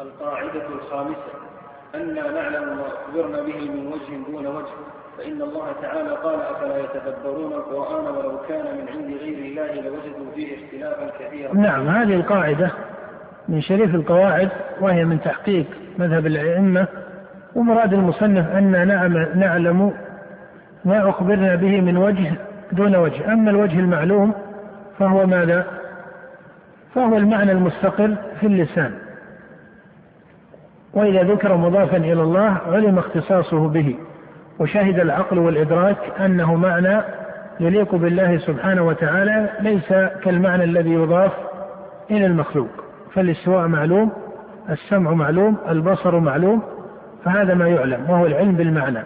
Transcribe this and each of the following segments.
القاعدة الخامسة أنا نعلم ما أخبرنا به من وجه دون وجه فإن الله تعالى قال أفلا يتدبرون القرآن ولو كان من عند غير الله لوجدوا فيه اختلافا كثيرا؟ نعم هذه القاعدة من شريف القواعد وهي من تحقيق مذهب الأئمة ومراد المصنف أن نعلم ما أخبرنا به من وجه دون وجه. أما الوجه المعلوم فهو ماذا؟ فهو المعنى المستقر في اللسان. وإذا ذكر مضافا إلى الله علم اختصاصه به وشهد العقل والإدراك أنه معنى يليق بالله سبحانه وتعالى ليس كالمعنى الذي يضاف إلى المخلوق. فالاستواء معلوم السمع معلوم البصر معلوم فهذا ما يعلم وهو العلم بالمعنى.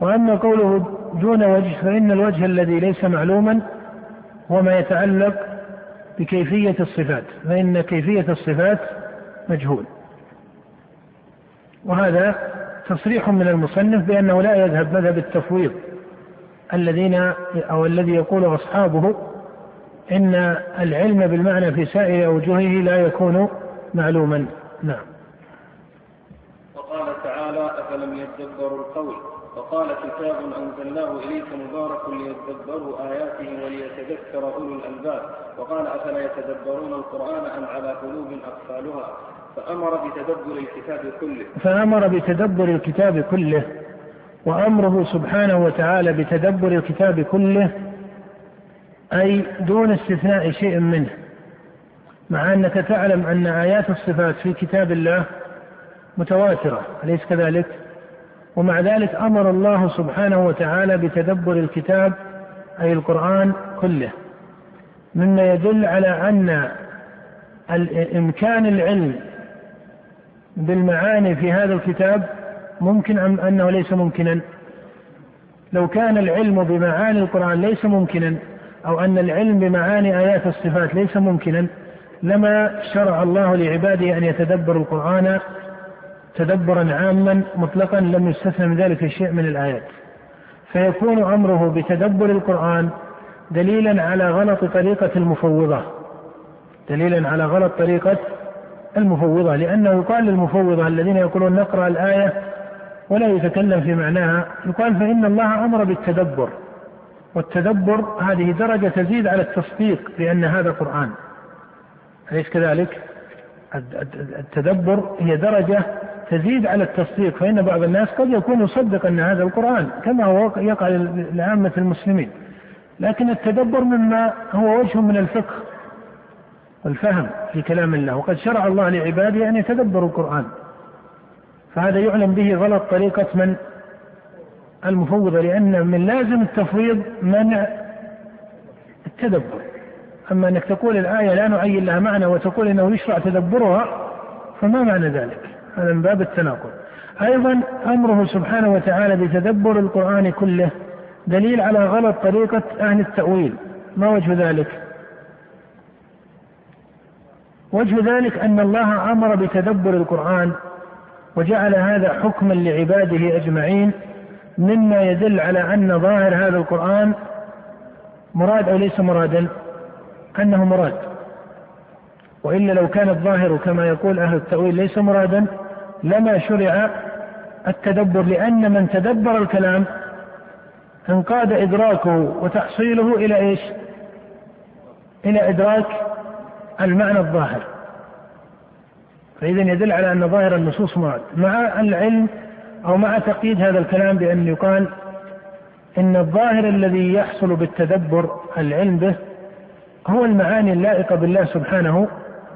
وأما قوله دون وجه فإن الوجه الذي ليس معلوما هو ما يتعلق بكيفية الصفات فإن كيفية الصفات مجهول. وهذا تصريح من المصنف بأنه لا يذهب مذهب التفويض الذين أو الذي يقول أصحابه إن العلم بالمعنى في سائر أوجهه لا يكون معلوما. نعم. وقال تعالى أفلم يدبروا القول؟ وقال كتاب أنزلناه إليك مبارك ليدبروا آياته وليتذكر أولو الألباب. وقال أفلا يتدبرون القرآن أم على قلوب أقفالها؟ فأمر بتدبر الكتاب كله. فأمر بتدبر الكتاب كله وأمره سبحانه وتعالى بتدبر الكتاب كله أي دون استثناء شيء منه. مع أنك تعلم أن آيات الصفات في كتاب الله متواترة أليس كذلك؟ ومع ذلك أمر الله سبحانه وتعالى بتدبر الكتاب أي القرآن كله. مما يدل على أن إمكان العلم بالمعاني في هذا الكتاب ممكن أم أنه ليس ممكنا؟ لو كان العلم بمعاني القرآن ليس ممكنا أو أن العلم بمعاني آيات الصفات ليس ممكنا لما شرع الله لعباده أن يتدبروا القرآن تدبرا عاما مطلقا لم يستثنى من ذلك شيء من الآيات. فيكون أمره بتدبر القرآن دليلا على غلط طريقة المفوضة. دليلا على غلط طريقة المفوضة لأنه يقال للمفوضة الذين يقولون نقرأ الآية ولا يتكلم في معناها يقال فإن الله أمر بالتدبر والتدبر هذه درجة تزيد على التصديق بأن هذا قرآن. أليس كذلك؟ التدبر هي درجة تزيد على التصديق فإن بعض الناس قد يكون يصدق أن هذا القرآن كما هو يقع لعامة المسلمين. لكن التدبر مما هو وجه من الفقه. والفهم في كلام الله. وقد شرع الله لعباده أن يتدبروا القرآن. فهذا يعلم به غلط طريقة من المفوضة لأن من لازم التفويض منع التدبر. أما أنك تقول الآية لا نعين لها معنى وتقول إنه يشرع تدبرها فما معنى ذلك؟ هذا من باب التناقض. أيضا أمره سبحانه وتعالى بتدبر القرآن كله دليل على غلط طريقة أهل التأويل. ما وجه ذلك؟ وجه ذلك أن الله أمر بتدبر القرآن وجعل هذا حكما لعباده أجمعين مما يدل على أن ظاهر هذا القرآن مراد أو ليس مرادا أنه مراد وإلا لو كان الظاهر كما يقول أهل التأويل ليس مرادا لما شرع التدبر لأن من تدبر الكلام انقاد إدراكه وتحصيله إلى إيش؟ إلى إدراك المعنى الظاهر. فإذا يدل على أن ظاهر النصوص مراد. مع العلم أو مع تقييد هذا الكلام بأن يقال إن الظاهر الذي يحصل بالتدبر العلم به هو المعاني اللائقة بالله سبحانه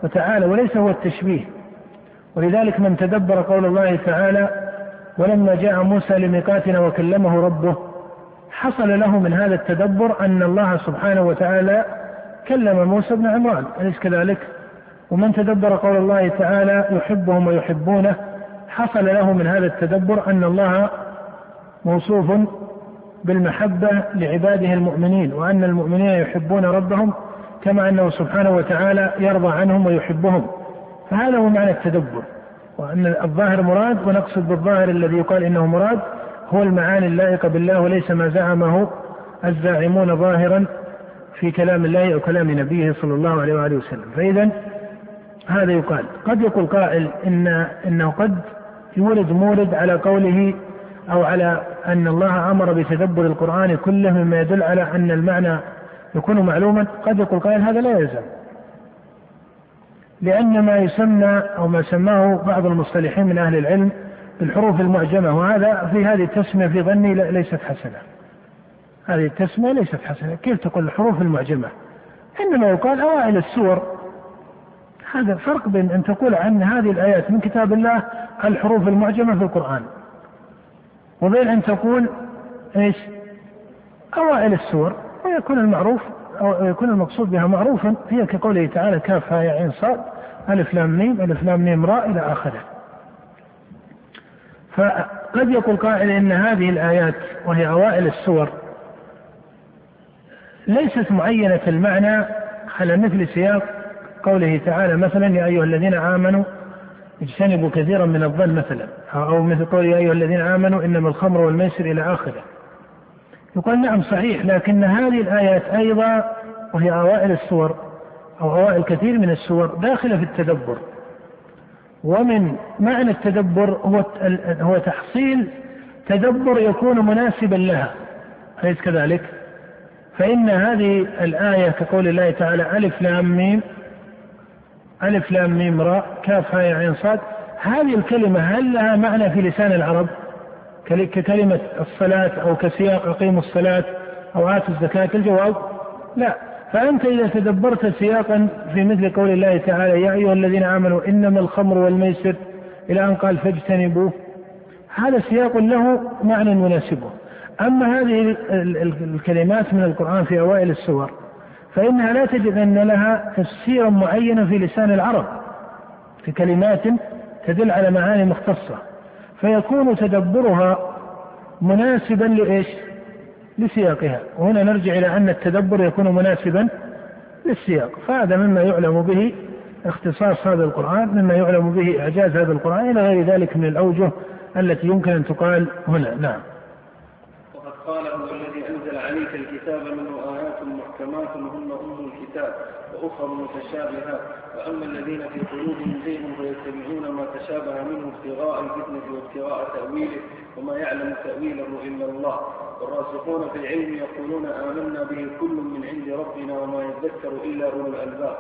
وتعالى وليس هو التشبيه. ولذلك من تدبر قول الله تعالى ولما جاء موسى لميقاتنا وكلمه ربه حصل له من هذا التدبر أن الله سبحانه وتعالى كلم موسى بن عمران أليس كذلك؟ ومن تدبر قول الله تعالى يحبهم ويحبونه حصل له من هذا التدبر أن الله موصوف بالمحبة لعباده المؤمنين وأن المؤمنين يحبون ربهم كما أنه سبحانه وتعالى يرضى عنهم ويحبهم فهذا هو معنى التدبر وأن الظاهر مراد ونقصد بالظاهر الذي يقال إنه مراد هو المعاني اللائقة بالله وليس ما زعمه الزاعمون ظاهرا في كلام الله أو كلام نبيه صلى الله عليه وآله وسلم. فإذا هذا يقال. قد يقول قائل إن إنه قد يورد مورد على قوله أو على أن الله أمر بتدبر القرآن كله مما يدل على أن المعنى يكون معلوما. قد يقول قائل هذا لا يلزم. لأن ما يسمى أو ما سماه بعض المصطلحين من أهل العلم بالحروف المعجمة وهذا في هذه التسمية في ظني ليست حسنة. هذه التسمية ليست حسنة. كيف تقول الحروف المعجمة؟ إنما يقال أوائل السور. هذا فرق بين أن تقول عن هذه الآيات من كتاب الله الحروف المعجمة في القرآن. وبين أن تقول إيش؟ أوائل السور. ويكون المعروف أو يكون المقصود بها معروفا هي كقوله تعالى كاف يا عين صاد ألف لام ميم ألف لام ميم راء إلى آخره. فقد يقول قائل إن هذه الآيات وهي أوائل السور. ليست معينة المعنى على مثل سياق قوله تعالى مثلا يا أيها الذين آمنوا اجتنبوا كثيرا من الظن مثلا أو مثل قول يا أيها الذين آمنوا إنما الخمر والميسر إلى آخره يقال نعم صحيح لكن هذه الآيات أيضا وهي أوائل السور أو أوائل كثير من السور داخلة في التدبر ومن معنى التدبر هو هو تحصيل تدبر يكون مناسبا لها أليس كذلك؟ فإن هذه الآية كقول الله تعالى ألف لام ميم ألف لام ميم راء كاف هاء عين صاد هذه الكلمة هل لها معنى في لسان العرب؟ ككلمة الصلاة أو كسياق أقيموا الصلاة أو آتوا الزكاة الجواب؟ لا. فأنت إذا تدبرت سياقا في مثل قول الله تعالى يا أيها الذين آمنوا إنما الخمر والميسر إلى أن قال فاجتنبوه هذا سياق له معنى يناسبه. أما هذه الكلمات من القرآن في أوائل السور فإنها لا تجد أن لها تفسيرا معينا في لسان العرب في كلمات تدل على معاني مختصة فيكون تدبرها مناسبا لإيش؟ لسياقها. وهنا نرجع إلى أن التدبر يكون مناسبا للسياق فهذا مما يعلم به اختصاص هذا القرآن مما يعلم به إعجاز هذا القرآن إلى غير ذلك من الأوجه التي يمكن أن تقال هنا. نعم. قال هو الذي أنزل عليك الكتاب منه آيات محكمات هن أم الكتاب وأخر متشابهات وأما الذين في قلوبهم زيغ فيتبعون ما تشابه منه ابتغاء الفتنة وابتغاء تأويله وما يعلم تأويله إلا الله. والراسخون في العلم يقولون آمنا به كل من عند ربنا وما يذكر إلا أولو الألباب.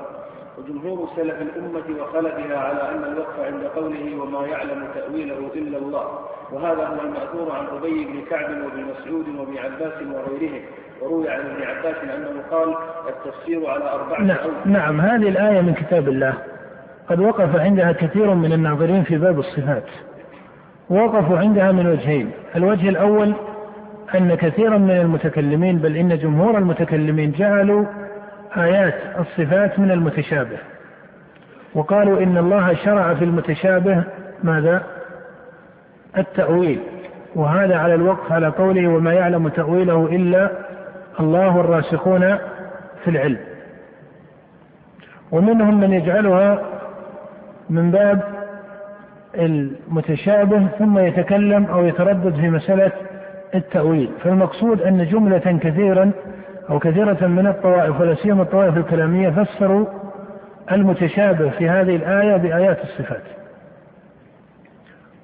وجمهور سلف الأمة وخلفها على أن الوقف عند قوله وما يعلم تأويله إلا الله. وهذا هو المأثور عن أبي بن كعب وابن مسعود وابن عباس وغيرهم. وروي عن ابن عباس أنه قال التفسير على أربعة نعم, نعم هذه الآية من كتاب الله. قد وقف عندها كثير من الناظرين في باب الصفات. وقفوا عندها من وجهين. الوجه الأول أن كثيرا من المتكلمين بل إن جمهور المتكلمين جعلوا آيات الصفات من المتشابه. وقالوا إن الله شرع في المتشابه ماذا؟ التأويل. وهذا على الوقف على قوله وما يعلم تأويله إلا الله الراسخون في العلم. ومنهم من يجعلها من باب المتشابه ثم يتكلم أو يتردد في مسألة التأويل. فالمقصود أن جملة كثيرا أو كثيرة من الطوائف ولا سيما الطوائف الكلامية فسروا المتشابه في هذه الآية بآيات الصفات.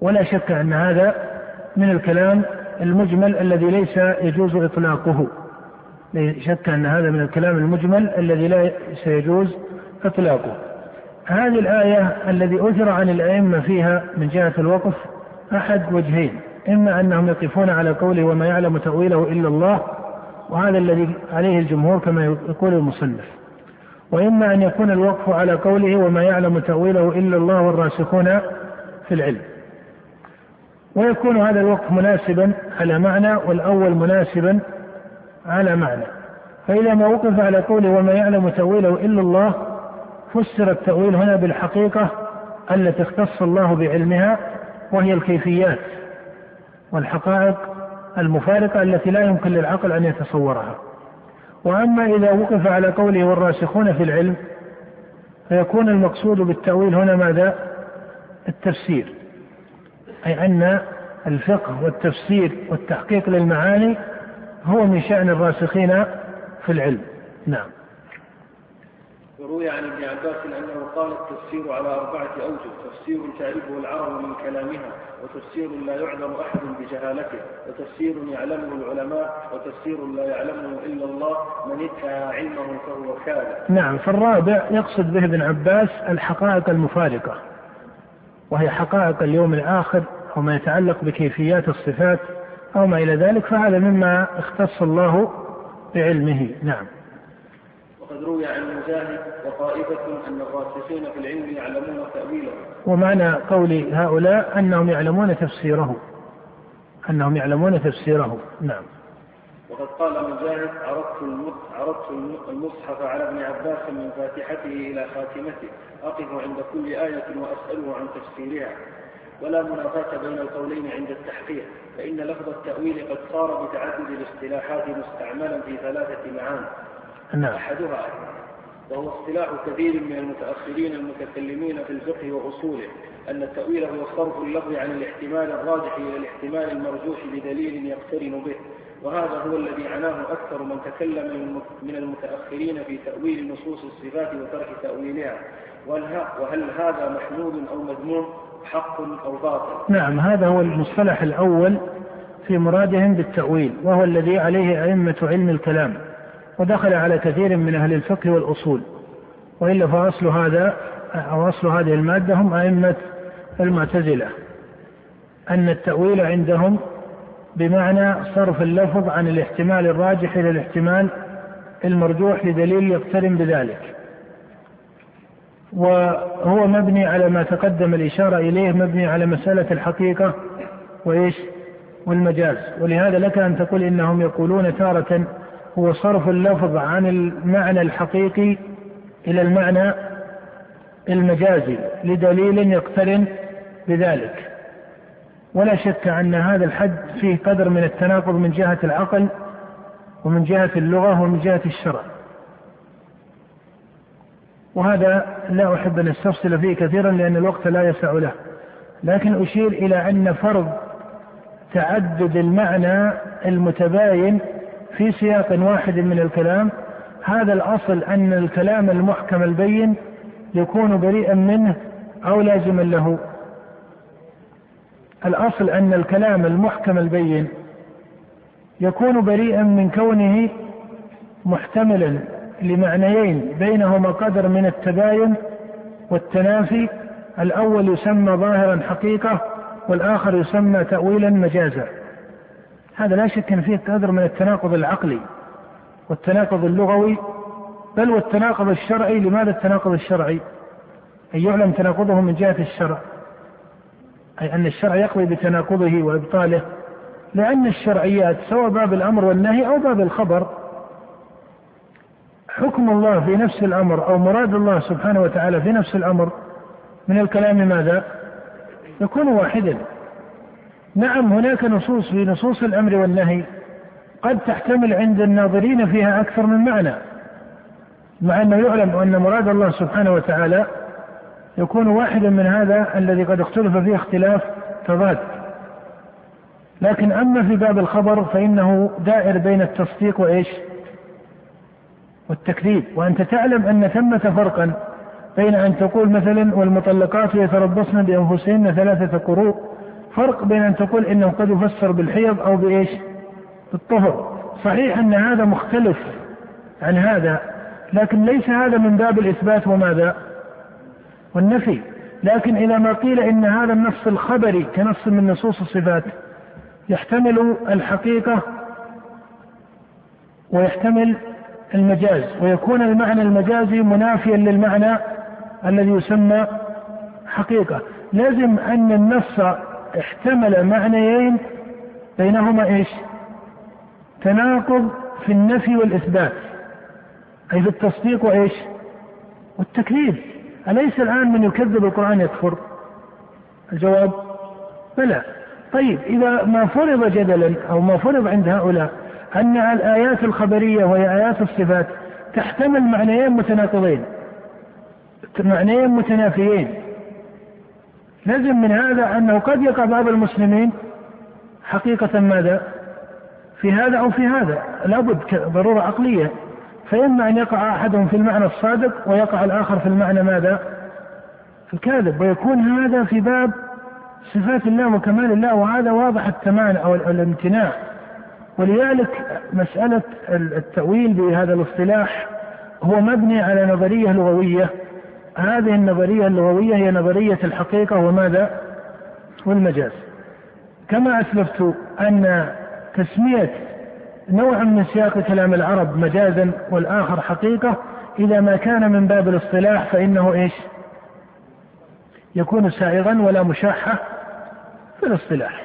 ولا شك أن هذا من الكلام المجمل الذي ليس يجوز إطلاقه. لا شك أن هذا من الكلام المجمل الذي لا سيجوز إطلاقه. هذه الآية الذي أثر عن الأئمة فيها من جهة الوقف أحد وجهين. إما أنهم يقفون على قوله وما يعلم تأويله إلا الله وهذا الذي عليه الجمهور كما يقول المصنف. وإما أن يكون الوقف على قوله وما يعلم تأويله إلا الله والراسخون في العلم. ويكون هذا الوقف مناسبا على معنى والأول مناسبا على معنى. فإذا ما وقف على قوله وما يعلم تأويله إلا الله فسر التأويل هنا بالحقيقة التي اختص الله بعلمها وهي الكيفيات والحقائق المفارقة التي لا يمكن للعقل أن يتصورها. وأما إذا وقف على قوله والراسخون في العلم فيكون المقصود بالتأويل هنا ماذا؟ التفسير. أي أن الفقه والتفسير والتحقيق للمعاني هو من شأن الراسخين في العلم. نعم. وروي عن ابن عباس أنه قال التفسير على أربعة أوجه، تفسير تعرفه العرب من كلامها، وتفسير لا يعلم أحد بجهالته، وتفسير يعلمه العلماء، وتفسير لا يعلمه إلا الله، من ادعى علمه فهو كاذب. نعم، فالرابع يقصد به ابن عباس الحقائق المفارقة. وهي حقائق اليوم الآخر أو ما يتعلق بكيفيات الصفات أو ما إلى ذلك فهذا مما اختص الله بعلمه، نعم. وقد روي عن مجاهد وطائفة أن الراسخين في العلم يعلمون تأويله. ومعنى قول هؤلاء أنهم يعلمون تفسيره. أنهم يعلمون تفسيره، نعم. وقد قال مجاهد عرضت عرضت المصحف على ابن عباس من فاتحته إلى خاتمته أقف عند كل آية وأسأله عن تفسيرها ولا منافاة بين القولين عند التحقيق فإن لفظ التأويل قد صار بتعدد الاصطلاحات مستعملا في ثلاثة معاني نعم. أحدها وهو اصطلاح كثير من المتأخرين المتكلمين في الفقه وأصوله أن التأويل هو صرف اللفظ عن الاحتمال الراجح إلى الاحتمال المرجوح بدليل يقترن به وهذا هو الذي عناه أكثر من تكلم من المتأخرين في تأويل نصوص الصفات وترك تأويلها. وهل هذا محمود أو مذموم حق أو باطل؟ نعم هذا هو المصطلح الأول في مرادهم بالتأويل وهو الذي عليه أئمة علم الكلام. ودخل على كثير من أهل الفقه والأصول. وإلا فأصل هذا أو أصل هذه المادة هم أئمة المعتزلة. أن التأويل عندهم بمعنى صرف اللفظ عن الاحتمال الراجح إلى الاحتمال المرجوح لدليل يقترن بذلك. وهو مبني على ما تقدم الإشارة إليه مبني على مسألة الحقيقة وإيش؟ والمجاز. ولهذا لك أن تقول إنهم يقولون تارة هو صرف اللفظ عن المعنى الحقيقي إلى المعنى المجازي لدليل يقترن بذلك. ولا شك أن هذا الحد فيه قدر من التناقض من جهة العقل ومن جهة اللغة ومن جهة الشرع. وهذا لا أحب أن أستفصل فيه كثيرا لأن الوقت لا يسع له. لكن أشير إلى أن فرض تعدد المعنى المتباين في سياق واحد من الكلام هذا الأصل أن الكلام المحكم البين يكون بريئا منه أو لازما له. الأصل أن الكلام المحكم البين يكون بريئا من كونه محتملا لمعنيين بينهما قدر من التباين والتنافي. الأول يسمى ظاهرا حقيقة والآخر يسمى تأويلا مجازا. هذا لا شك أن فيه قدر من التناقض العقلي والتناقض اللغوي بل والتناقض الشرعي. لماذا التناقض الشرعي؟ أن يعلم تناقضه من جهة الشرع أي أن الشرع يقضي بتناقضه وإبطاله. لأن الشرعيات سواء باب الأمر والنهي أو باب الخبر حكم الله في نفس الأمر أو مراد الله سبحانه وتعالى في نفس الأمر من الكلام ماذا؟ يكون واحدا. نعم هناك نصوص في نصوص الأمر والنهي قد تحتمل عند الناظرين فيها أكثر من معنى مع أنه يعلم أن مراد الله سبحانه وتعالى يكون واحدا من هذا الذي قد اختلف فيه اختلاف تضاد. لكن أما في باب الخبر فإنه دائر بين التصديق وإيش؟ والتكذيب. وأنت تعلم أن ثمة فرقا بين أن تقول مثلا والمطلقات يتربصن بأنفسهن ثلاثة قروء فرق بين أن تقول إنه قد يفسر بالحيض أو بإيش؟ بالطهر. صحيح أن هذا مختلف عن هذا لكن ليس هذا من باب الإثبات وماذا؟ والنفي. لكن إذا ما قيل إن هذا النص الخبري كنص من نصوص الصفات يحتمل الحقيقة ويحتمل المجاز ويكون المعنى المجازي منافيا للمعنى الذي يسمى حقيقة. لازم أن النص احتمل معنيين بينهما إيش؟ تناقض في النفي والإثبات أي في التصديق وإيش؟ والتكذيب أليس الآن من يكذب القرآن يكفر؟ الجواب بلى. طيب إذا ما فرض جدلا أو ما فرض عند هؤلاء أن الآيات الخبرية وهي آيات الصفات تحتمل معنيين متناقضين معنيين متنافيين لازم من هذا أنه قد يقع بعض المسلمين حقيقة ماذا؟ في هذا أو في هذا. لابد ضرورة عقلية. فإما أن يقع أحدهم في المعنى الصادق ويقع الآخر في المعنى ماذا؟ الكاذب. ويكون هذا في باب صفات الله وكمال الله وهذا واضح التمانع أو الامتناع. ولذلك مسألة التأويل بهذا الاصطلاح هو مبني على نظرية لغوية. هذه النظرية اللغوية هي نظرية الحقيقة وماذا؟ والمجاز. كما أسلفت أن تسمية نوع من سياق كلام العرب مجازا والآخر حقيقة إذا ما كان من باب الاصطلاح فإنه إيش؟ يكون سائغا ولا مشاحة في الاصطلاح.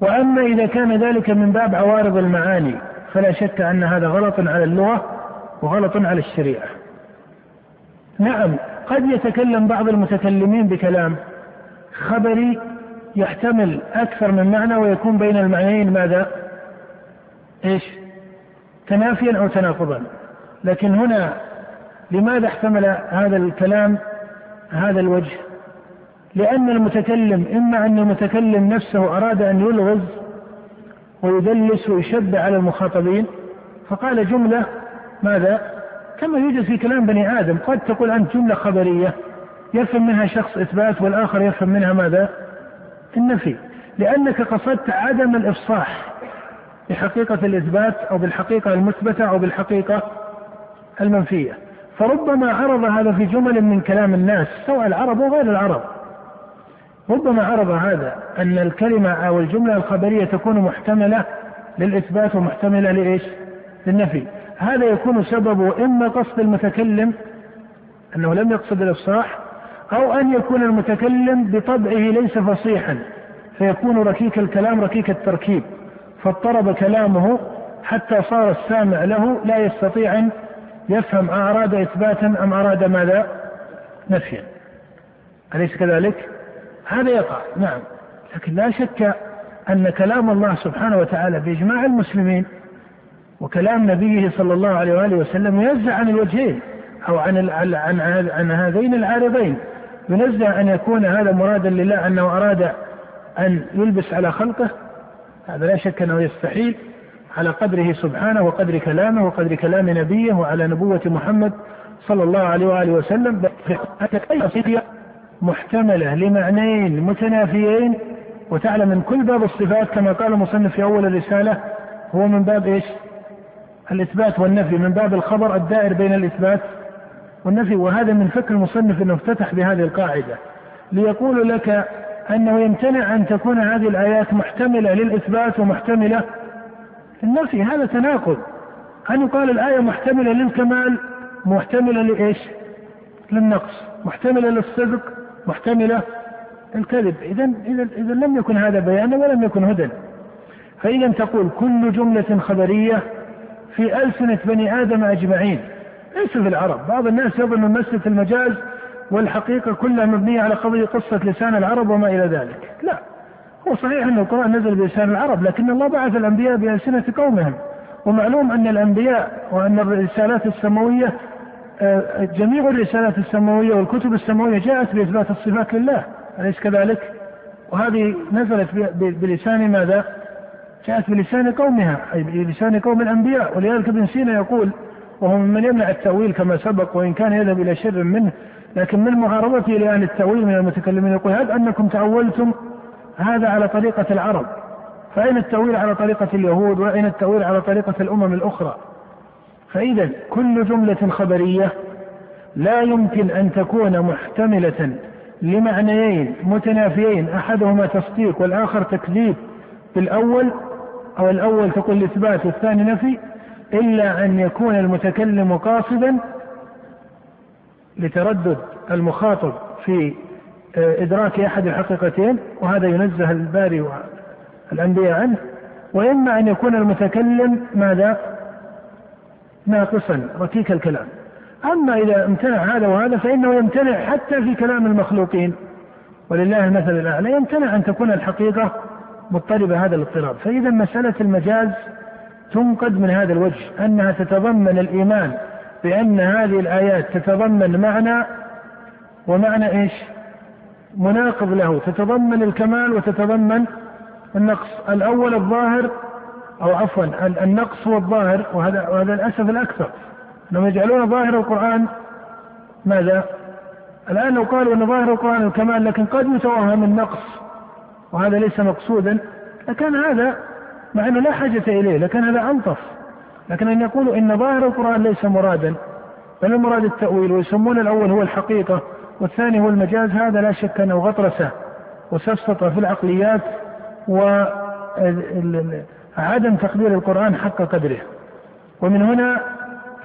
وأما إذا كان ذلك من باب عوارض المعاني فلا شك أن هذا غلط على اللغة وغلط على الشريعة. نعم قد يتكلم بعض المتكلمين بكلام خبري يحتمل أكثر من معنى ويكون بين المعنيين ماذا؟ إيش؟ تنافيا أو تناقضا لكن هنا لماذا احتمل هذا الكلام هذا الوجه؟ لأن المتكلم إما أن المتكلم نفسه أراد أن يلغز ويدلس ويشبع على المخاطبين فقال جملة ماذا؟ كما يوجد في كلام بني آدم قد تقول أنت جملة خبرية يفهم منها شخص إثبات والآخر يفهم منها ماذا؟ النفي لأنك قصدت عدم الإفصاح بحقيقة الإثبات أو بالحقيقة المثبتة أو بالحقيقة المنفية فربما عرض هذا في جمل من كلام الناس سواء العرب وغير العرب ربما عرض هذا أن الكلمة أو الجملة الخبرية تكون محتملة للإثبات ومحتملة لإيش؟ للنفي هذا يكون سببه إما قصد المتكلم أنه لم يقصد الإفصاح أو أن يكون المتكلم بطبعه ليس فصيحا فيكون ركيك الكلام ركيك التركيب فاضطرب كلامه حتى صار السامع له لا يستطيع أن يفهم أراد إثباتا أم أراد ماذا؟ نفيا أليس كذلك؟ هذا يقع نعم لكن لا شك أن كلام الله سبحانه وتعالى بإجماع المسلمين وكلام نبيه صلى الله عليه وآله وسلم ينزع عن الوجهين أو عن عن عن, عن هذين العارضين ينزع أن يكون هذا مرادا لله أنه أراد أن يلبس على خلقه هذا لا شك أنه يستحيل على قدره سبحانه وقدر كلامه وقدر كلام نبيه وعلى نبوة محمد صلى الله عليه وآله وسلم محتملة لمعنيين متنافيين وتعلم من كل باب الصفات كما قال المصنف في أول الرسالة هو من باب إيش؟ الإثبات والنفي من باب الخبر الدائر بين الإثبات والنفي وهذا من فكر المصنف أنه افتتح بهذه القاعدة ليقول لك أنه يمتنع أن تكون هذه الآيات محتملة للإثبات ومحتملة للنفي. هذا تناقض. أن يقال الآية محتملة للكمال محتملة لإيش؟ للنقص محتملة للصدق محتملة الكذب إذا إذا إذا لم يكن هذا بيانا ولم يكن هدى. فإذا تقول كل جملة خبرية في ألسنة بني آدم أجمعين ليس في العرب بعض الناس يظن مسألة المجاز والحقيقة كلها مبنية على قضية قصة لسان العرب وما إلى ذلك لا هو صحيح أن القرآن نزل بلسان العرب لكن الله بعث الأنبياء بألسنة قومهم ومعلوم أن الأنبياء وأن الرسالات السماوية آه، جميع الرسالات السماوية والكتب السماوية جاءت بإثبات الصفات لله أليس كذلك؟ وهذه نزلت بلسان ماذا؟ جاءت بلسان قومها أي بلسان قوم الأنبياء. ولذلك ابن سينا يقول وهو ممن يمنع التأويل كما سبق وإن كان يذهب إلى شر منه لكن من معارضته لأهل التأويل من المتكلمين يقول هل أنكم تأولتم هذا على طريقة العرب. فأين التأويل على طريقة اليهود؟ وأين التأويل على طريقة الأمم الأخرى؟ فإذا كل جملة خبرية لا يمكن أن تكون محتملة لمعنيين متنافيين أحدهما تصديق والآخر تكذيب. بالأول أو الأول تقول إثبات والثاني نفي إلا أن يكون المتكلم قاصدا لتردد المخاطب في آه، إدراك أحد الحقيقتين وهذا ينزه الباري والأنبياء عنه. وإما أن يكون المتكلم ماذا؟ ناقصا ركيك الكلام. أما إذا امتنع هذا وهذا فإنه يمتنع حتى في كلام المخلوقين. ولله المثل الأعلى يمتنع أن تكون الحقيقة مضطربة هذا الاضطراب. فإذا مسألة المجاز تنقد من هذا الوجه أنها تتضمن الإيمان بأن هذه الآيات تتضمن معنى ومعنى إيش؟ مناقض له. تتضمن الكمال وتتضمن النقص. الأول الظاهر أو عفوا النقص هو الظاهر وهذا وهذا للأسف الأكثر. أنهم يجعلون ظاهر القرآن ماذا؟ الآن لو قالوا أن ظاهر القرآن الكمال لكن قد يتوهم النقص وهذا ليس مقصودا لكان هذا مع أنه لا حاجة إليه لكن هذا ألطف لكن أن يقولوا إن ظاهر القرآن ليس مرادا بل المراد التأويل ويسمون الأول هو الحقيقة والثاني هو المجاز هذا لا شك أنه غطرسة وسفسطة في العقليات وعدم تقدير القرآن حق قدره. ومن هنا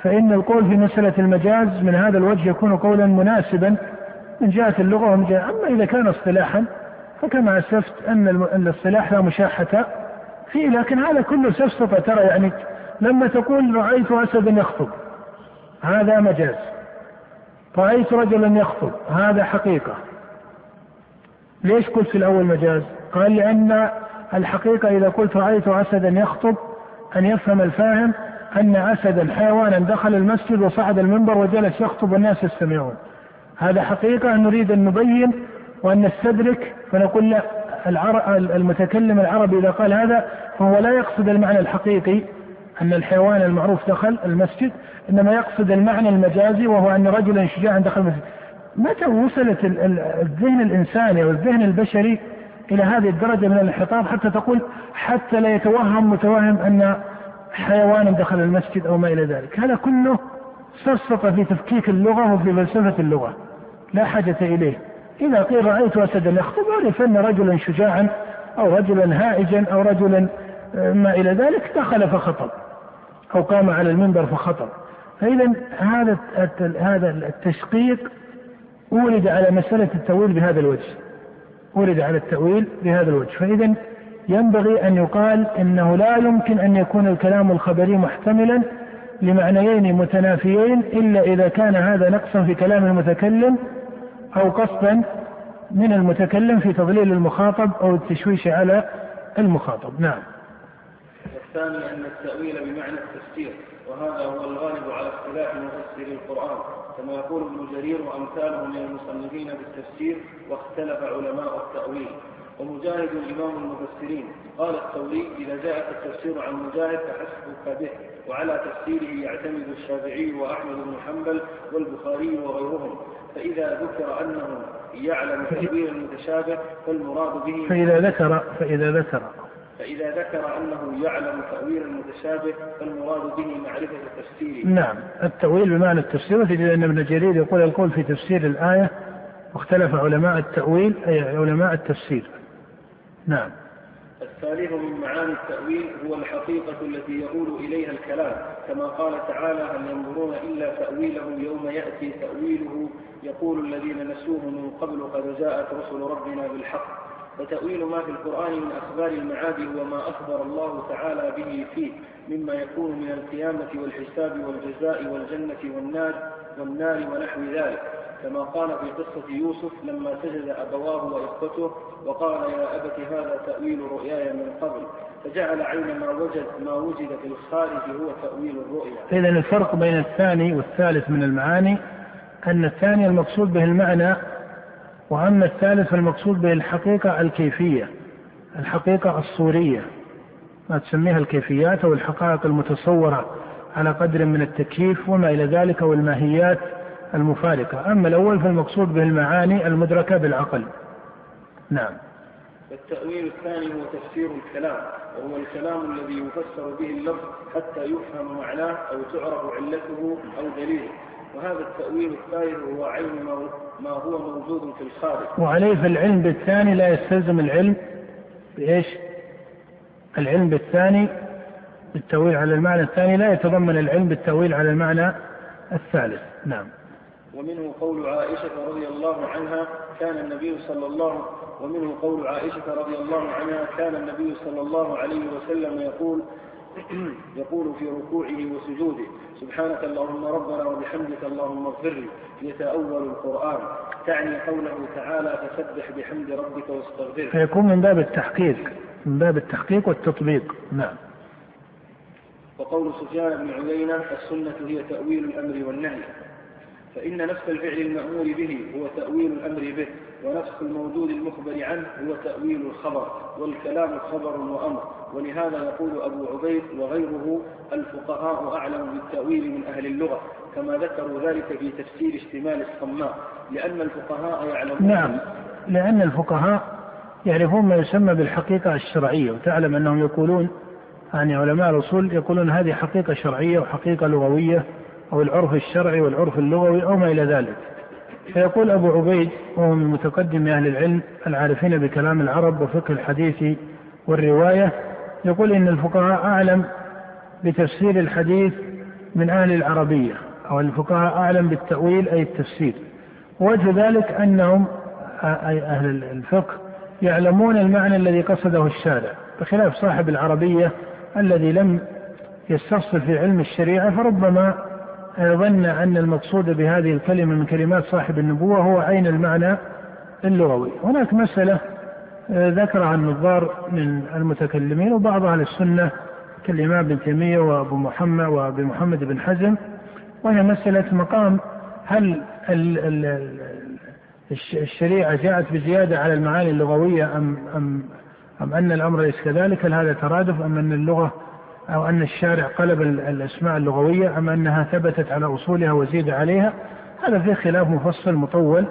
فإن القول في مسألة المجاز من هذا الوجه يكون قولا مناسبا من جهة اللغة ومن جهة أما إذا كان اصطلاحا فكما أسلفت أن الاصطلاح لا مشاحة فيه لكن هذا كله سفسطة ترى يعني لما تقول رأيت أسدا يخطب هذا مجاز. رأيت رجلا يخطب هذا حقيقة. ليش قلت في الأول مجاز؟ قال لأن الحقيقة إذا قلت رأيت أسدا يخطب أن يفهم الفاهم أن أسدا حيوانا دخل المسجد وصعد المنبر وجلس يخطب والناس يستمعون. هذا حقيقة نريد أن نبين وأن نستدرك فنقول لا المتكلم العربي إذا قال هذا فهو لا يقصد المعنى الحقيقي أن الحيوان المعروف دخل المسجد إنما يقصد المعنى المجازي وهو أن رجلا شجاعا دخل المسجد. متى وصلت الذهن الإنساني أو الذهن البشري إلى هذه الدرجة من الانحطاط حتى تقول حتى لا يتوهم متوهم أن حيوانا دخل المسجد أو ما إلى ذلك؟ هذا كله سفسط في تفكيك اللغة وفي فلسفة اللغة. لا حاجة إليه. إذا قيل رأيت أسدا يخطب عرف أن رجلا شجاعا أو رجلا هائجا أو رجلا آه، ما إلى ذلك دخل فخطب أو قام على المنبر فخطب. فإذا هذا هذا التشقيق ولد على مسألة التأويل بهذا الوجه. ولد على التأويل بهذا الوجه. فإذا ينبغي أن يقال أنه لا يمكن أن يكون الكلام الخبري محتملا لمعنيين متنافيين إلا إذا كان هذا نقصا في كلام المتكلم أو قصدا من المتكلم في تضليل المخاطب أو التشويش على المخاطب. نعم. الثاني أن التأويل بمعنى التفسير وهذا هو الغالب على اختلاف مفسر القرآن. كما يقول ابن جرير وأمثاله من المصنفين بالتفسير واختلف علماء التأويل. ومجاهد إمام المفسرين. قال الثوري إذا جاءك التفسير عن مجاهد فحسبك به وعلى تفسيره يعتمد الشافعي وأحمد بن حنبل والبخاري وغيرهم. فإذا ذكر أنه يعلم تأويل المتشابه فالمراد به فإذا ذكر فإذا ذكر. فإذا ذكر أنه يعلم تأويل المتشابه فالمراد به معرفة تفسيره. نعم. التأويل بمعنى التفسير وتجد أن ابن جرير يقول القول في تفسير الآية واختلف علماء التأويل أي علماء التفسير. نعم. الثالث من معاني التأويل هو الحقيقة التي يقول إليها الكلام كما قال تعالى هل ينظرون إلا تأويله يوم يأتي تأويله؟ يقول الذين نسوه من قبل قد جاءت رسل ربنا بالحق فتأويل ما في القرآن من أخبار المعاد هو ما أخبر الله تعالى به فيه مما يكون من القيامة والحساب والجزاء والجنة والنار والنار ونحو ذلك. كما قال في قصة يوسف لما سجد أبواه وإخوته وقال يا أبت هذا تأويل رؤياي من قبل فجعل عين ما وجد ما وجد في الخارج هو تأويل الرؤيا. إذا الفرق بين الثاني والثالث من المعاني أن الثاني المقصود به المعنى وأما الثالث فالمقصود به الحقيقة الكيفية الحقيقة الصورية ما تسميها الكيفيات أو الحقائق المتصورة على قدر من التكييف وما إلى ذلك والماهيات المفارقة. أما الأول فالمقصود به المعاني المدركة بالعقل. نعم. التأويل الثاني هو تفسير الكلام وهو الكلام الذي يفسر به اللفظ حتى يفهم معناه أو تعرف علته أو دليله. وهذا التأويل الثالث هو عين ما هو موجود في الخارج. وعليه فالعلم بالثاني لا يستلزم العلم بإيش؟ العلم بالثاني بالتأويل على المعنى الثاني لا يتضمن العلم بالتأويل على المعنى الثالث. نعم. ومنه قول عائشة رضي الله عنها كان النبي صلى الله ومنه قول عائشة رضي الله عنها كان النبي صلى الله عليه وسلم يقول يقول في ركوعه وسجوده سبحانك اللهم ربنا وبحمدك اللهم اغفر لي. يتأول القرآن. تعني قوله تعالى فسبح بحمد ربك واستغفره. فيكون من باب التحقيق من باب التحقيق والتطبيق. نعم. وقول سفيان بن عيينة السنة هي تأويل الأمر والنهي. فإن نفس الفعل المأمور به هو تأويل الأمر به ونفس الموجود المخبر عنه هو تأويل الخبر والكلام خبر وأمر. ولهذا يقول أبو عبيد وغيره الفقهاء أعلم بالتأويل من أهل اللغة كما ذكروا ذلك في تفسير اشتمال الصماء لأن الفقهاء يعلمون. نعم لأن الفقهاء يعرفون ما يسمى بالحقيقة الشرعية وتعلم أنهم يقولون يعني علماء الأصول يقولون هذه حقيقة شرعية وحقيقة لغوية. أو العرف الشرعي والعرف اللغوي أو ما إلى ذلك. فيقول أبو عبيد وهو من متقدم أهل العلم العارفين بكلام العرب وفقه الحديث والرواية يقول إن الفقهاء أعلم بتفسير الحديث من أهل العربية أو الفقهاء أعلم بالتأويل أي التفسير. وجه ذلك أنهم أي أهل الفقه يعلمون المعنى الذي قصده الشارع بخلاف صاحب العربية الذي لم يستفصل في علم الشريعة فربما ظن أن المقصود بهذه الكلمة من كلمات صاحب النبوة هو عين المعنى اللغوي هناك مسألة آه، ذكرها النظار من المتكلمين وبعض أهل السنة كالإمام ابن تيمية وأبو محمد وأبي محمد بن حزم وهي مسألة مقام هل الشريعة جاءت بزيادة على المعاني اللغوية أم أم أم أن الأمر ليس كذلك؟ هل هذا ترادف أم أن اللغة أو أن الشارع قلب الأسماء اللغوية أم أنها ثبتت على أصولها وزيد عليها؟ هذا فيه خلاف مفصل مطول.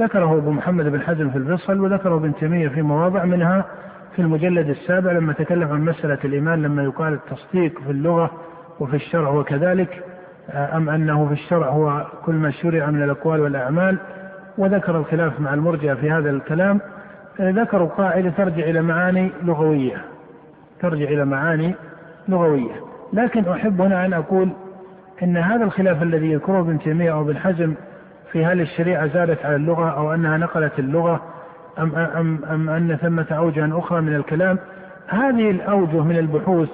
ذكره أبو محمد بن حزم في الفصل وذكره ابن تيمية في مواضع منها في المجلد السابع لما تكلم عن مسألة الإيمان لما يقال التصديق في اللغة وفي الشرع وكذلك أم أنه في الشرع هو كل ما شرع من الأقوال والأعمال. وذكر الخلاف مع المرجع في هذا الكلام. ذكروا قاعدة ترجع إلى معاني لغوية. ترجع إلى معاني لغوية. لكن أحب هنا أن أقول أن هذا الخلاف الذي يذكره ابن تيمية أو ابن حزم في هل الشريعة زادت على اللغة أو أنها نقلت اللغة أم, أم, أم أن ثمة أوجه أخرى من الكلام هذه الأوجه من البحوث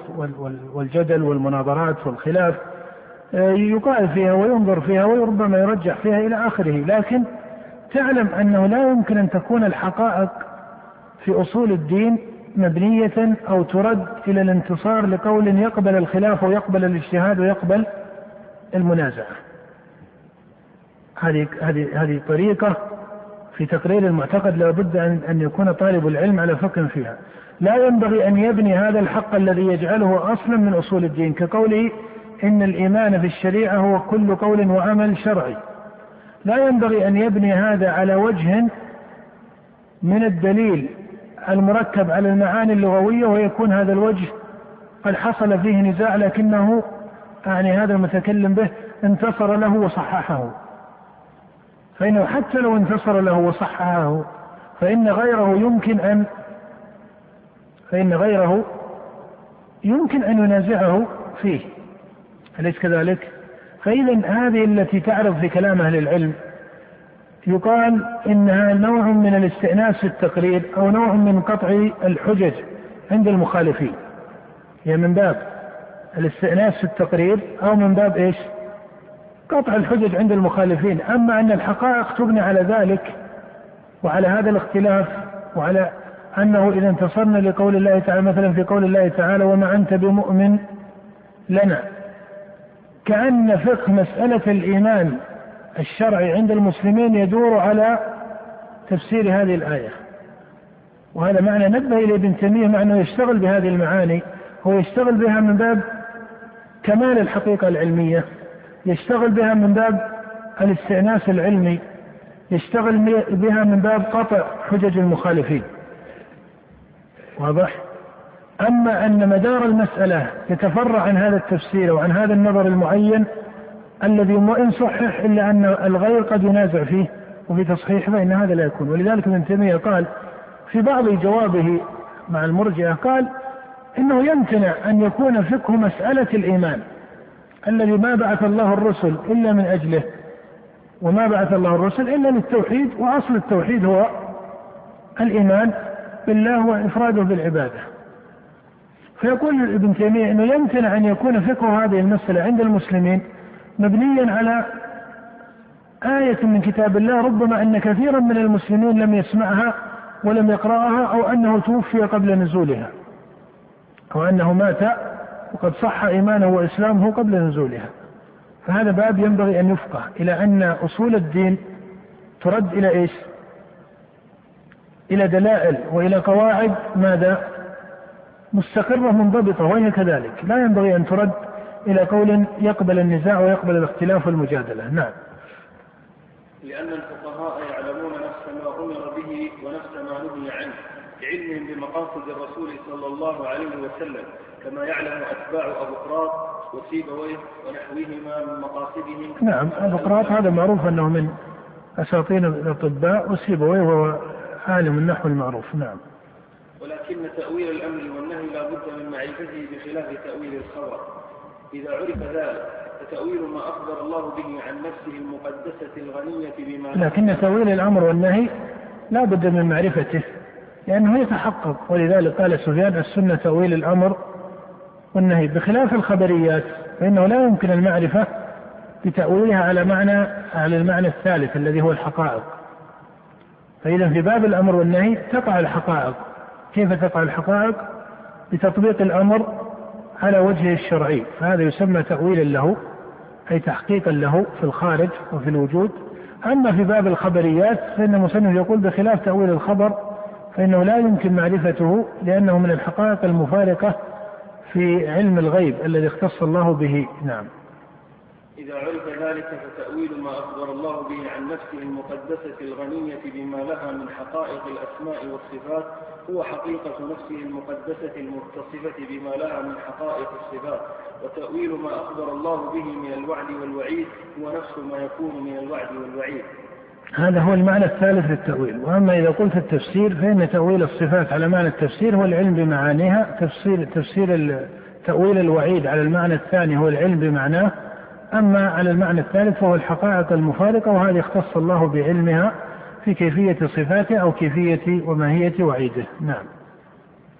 والجدل والمناظرات والخلاف آه، يقال فيها وينظر فيها وربما يرجح فيها إلى آخره. لكن تعلم أنه لا يمكن أن تكون الحقائق في أصول الدين مبنية أو ترد إلى الانتصار لقول يقبل الخلاف ويقبل الاجتهاد ويقبل المنازعة. هذه هذه هذه طريقة في تقرير المعتقد لابد أن أن يكون طالب العلم على فقه فيها. لا ينبغي أن يبني هذا الحق الذي يجعله أصلا من أصول الدين كقوله إن الإيمان في الشريعة هو كل قول وعمل شرعي. لا ينبغي أن يبني هذا على وجه من الدليل المركب على المعاني اللغوية ويكون هذا الوجه قد حصل فيه نزاع لكنه يعني هذا المتكلم به انتصر له وصححه فإنه حتى لو انتصر له وصححه فإن غيره يمكن أن فإن غيره يمكن أن ينازعه فيه أليس كذلك؟ فإذا هذه التي تعرض في كلام أهل العلم يقال إنها نوع من الاستئناس في التقرير أو نوع من قطع الحجج عند المخالفين. هي من باب الاستئناس في التقرير أو من باب إيش؟ قطع الحجج عند المخالفين، أما أن الحقائق تبني على ذلك وعلى هذا الاختلاف وعلى أنه إذا انتصرنا لقول الله تعالى مثلا في قول الله تعالى وما أنت بمؤمن لنا كأن فقه مسألة الإيمان الشرعي عند المسلمين يدور على تفسير هذه الآية. وهذا معنى نبه إلى ابن تيمية مع أنه يشتغل بهذه المعاني. هو يشتغل بها من باب كمال الحقيقة العلمية يشتغل بها من باب الاستئناس العلمي يشتغل بها من باب قطع حجج المخالفين. واضح؟ أما أن مدار المسألة يتفرع عن هذا التفسير وعن هذا النظر المعين الذي وإن صحح إلا أن الغير قد ينازع فيه وفي تصحيح فإن هذا لا يكون. ولذلك ابن تيمية قال في بعض جوابه مع المرجئة قال إنه يمتنع أن يكون فقه مسألة الإيمان الذي ما بعث الله الرسل إلا من أجله وما بعث الله الرسل إلا للتوحيد وأصل التوحيد هو الإيمان بالله وإفراده بالعبادة. فيقول ابن تيمية أنه يمتنع أن يكون فقه هذه المسألة عند المسلمين مبنيا على آية من كتاب الله ربما أن كثيرا من المسلمين لم يسمعها ولم يقرأها أو أنه توفي قبل نزولها أو أنه مات وقد صح إيمانه وإسلامه قبل نزولها. فهذا باب ينبغي أن يفقه إلى أن أصول الدين ترد إلى إيش؟ إلى دلائل وإلى قواعد ماذا؟ مستقرة منضبطة وهي كذلك. لا ينبغي أن ترد إلى قول يقبل النزاع ويقبل الاختلاف والمجادلة. نعم. لأن الفقهاء يعلمون نفس ما أمر به ونفس ما نهي عنه لعلمهم بمقاصد الرسول صلى الله عليه وسلم كما يعلم أتباع أبو قراط وسيبويه ونحوهما من مقاصدهم. نعم أبو قراط هذا معروف أنه من أساطين الأطباء وسيبويه وهو عالم النحو المعروف. نعم. ولكن تأويل الأمر والنهي لا بد من معرفته بخلاف تأويل الخبر. إذا عرف ذلك فتأويل ما أخبر الله به عن نفسه المقدسة الغنية بما لكن تأويل الأمر والنهي لا بد من معرفته لأنه يتحقق. ولذلك قال سفيان السنة تأويل الأمر والنهي. بخلاف الخبريات فإنه لا يمكن المعرفة بتأويلها على معنى على المعنى الثالث الذي هو الحقائق. فإذا في باب الأمر والنهي تقع الحقائق. كيف تقع الحقائق؟ بتطبيق الأمر على وجهه الشرعي فهذا يسمى تأويلا له أي تحقيقا له في الخارج وفي الوجود. أما في باب الخبريات فإن المصنف يقول بخلاف تأويل الخبر فإنه لا يمكن معرفته لأنه من الحقائق المفارقة في علم الغيب الذي اختص الله به. نعم. إذا عرف ذلك فتأويل ما أخبر الله به عن نفسه المقدسة الغنية بما لها من حقائق الأسماء والصفات هو حقيقة نفسه المقدسة المتصفة بما لها من حقائق الصفات. وتأويل ما أخبر الله به من الوعد والوعيد هو نفس ما يكون من الوعد والوعيد. هذا هو المعنى الثالث للتأويل. وأما إذا قلت التفسير فإن تأويل الصفات على معنى التفسير هو العلم بمعانيها. تفسير تفسير تأويل الوعيد على المعنى الثاني هو العلم بمعناه. أما على المعنى الثالث فهو الحقائق المفارقة وهذه اختص الله بعلمها في كيفية صفاته أو كيفية وماهية وعيده. نعم.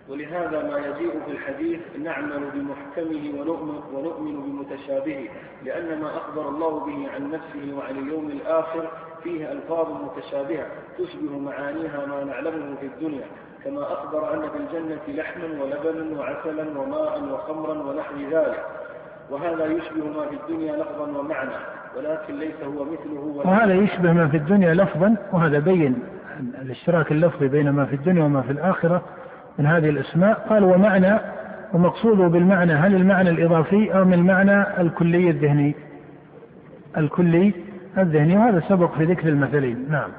ولهذا ما يجيء في الحديث نعمل بمحكمه ونؤمن, ونؤمن بمتشابهه لأن ما أخبر الله به عن نفسه وعن اليوم الآخر فيه ألفاظ متشابهة تشبه معانيها ما نعلمه في الدنيا كما أخبر أن في الجنة لحما ولبنا وعسلا وماء وخمرا ونحو ذلك. وهذا يشبه ما في الدنيا لفظا ومعنى ولكن ليس هو مثله وهذا يشبه ما في الدنيا لفظا وهذا بين الاشتراك اللفظي بين ما في الدنيا وما في الآخرة من هذه الأسماء. قال ومعنى ومقصوده بالمعنى هل المعنى الإضافي أو من المعنى الكلي الذهني؟ الكلي الذهني وهذا سبق في ذكر المثلين. نعم.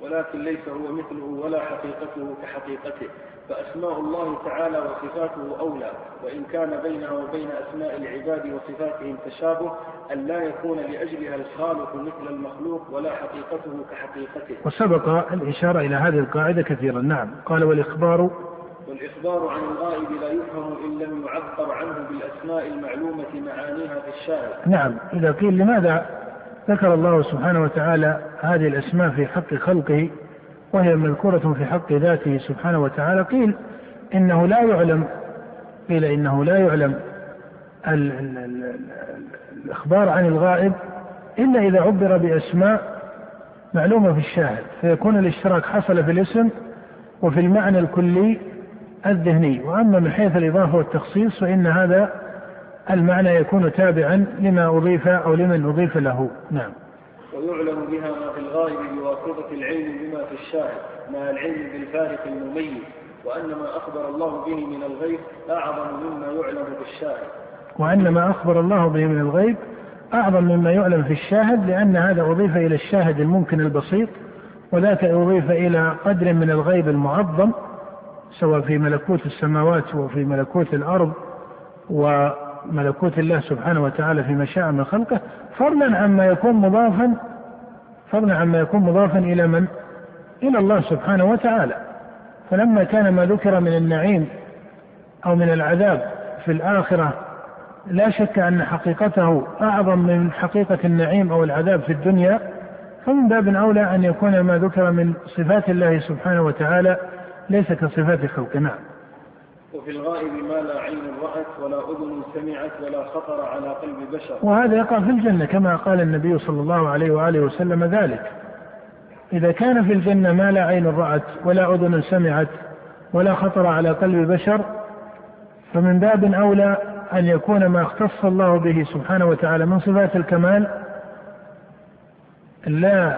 ولكن ليس هو مثله ولا حقيقته كحقيقته. فأسماء الله تعالى وصفاته أولى وإن كان بينها وبين أسماء العباد وصفاتهم تشابه أن لا يكون لأجلها الخالق مثل المخلوق ولا حقيقته كحقيقته. وسبق الإشارة إلى هذه القاعدة كثيرا. نعم قال والإخبار والإخبار عن الغائب لا يفهم إن لم يعبر عنه بالأسماء المعلومة معانيها في الشارع نعم إذا قيل لماذا ذكر الله سبحانه وتعالى هذه الأسماء في حق خلقه وهي مذكورة في حق ذاته سبحانه وتعالى. قيل إنه لا يعلم قيل إنه لا يعلم ال ال ال الإخبار عن الغائب إلا إذا عبر بأسماء معلومة في الشاهد. فيكون الاشتراك حصل في الاسم وفي المعنى الكلي الذهني. وأما من حيث الإضافة والتخصيص فإن هذا المعنى يكون تابعا لما أضيف أو لمن أضيف له. نعم. ويعلم بها ما في الغائب بواسطة العلم بما في الشاهد مع العلم بالفارق المميز وأن ما أخبر الله به من الغيب أعظم مما يعلم بالشاهد. وأن ما أخبر الله به من الغيب أعظم مما يعلم في الشاهد لأن هذا أضيف إلى الشاهد الممكن البسيط وذاك أضيف إلى قدر من الغيب المعظم سواء في ملكوت السماوات وفي ملكوت الأرض وملكوت الله سبحانه وتعالى في مشاء من خلقه فضلا عما يكون مضافا فضلا عما يكون مضافا إلى من؟ إلى الله سبحانه وتعالى. فلما كان ما ذكر من النعيم أو من العذاب في الآخرة لا شك أن حقيقته أعظم من حقيقة النعيم أو العذاب في الدنيا. فمن باب أولى أن يكون ما ذكر من صفات الله سبحانه وتعالى ليس كصفات خلقه. نعم. وفي الغائب ما لا عين رأت ولا أذن سمعت ولا خطر على قلب بشر. وهذا يقع في الجنة كما قال النبي صلى الله عليه وآله وسلم ذلك. إذا كان في الجنة ما لا عين رأت ولا أذن سمعت ولا خطر على قلب بشر فمن باب أولى أن يكون ما اختص الله به سبحانه وتعالى من صفات الكمال لا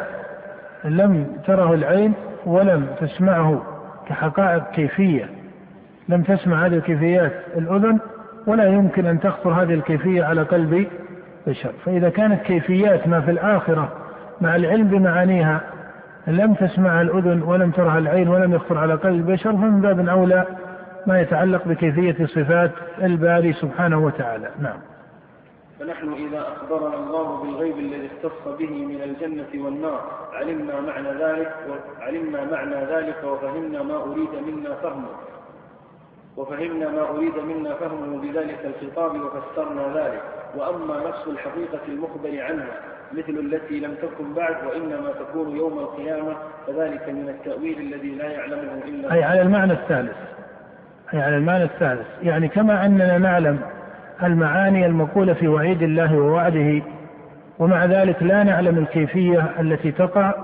لم تره العين ولم تسمعه كحقائق كيفية. لم تسمع هذه الكيفيات الأذن ولا يمكن أن تخطر هذه الكيفية على قلب بشر. فإذا كانت كيفيات ما في الآخرة مع العلم بمعانيها لم تسمعها الأذن ولم ترها العين ولم يخطر على قلب البشر فمن باب أولى ما يتعلق بكيفية صفات الباري سبحانه وتعالى. نعم. فنحن إذا أخبرنا الله بالغيب الذي اختص به من الجنة والنار علمنا معنى ذلك وعلمنا معنى ذلك وفهمنا ما أريد منا فهمه. وفهمنا ما أريد منا فهمه بذلك الخطاب وفسرنا ذلك. وأما نفس الحقيقة المخبر عنها مثل التي لم تكن بعد وإنما تكون يوم القيامة فذلك من التأويل الذي لا يعلمه إلا أي على المعنى الثالث. أي على المعنى الثالث. يعني كما أننا نعلم المعاني المقولة في وعيد الله ووعده ومع ذلك لا نعلم الكيفية التي تقع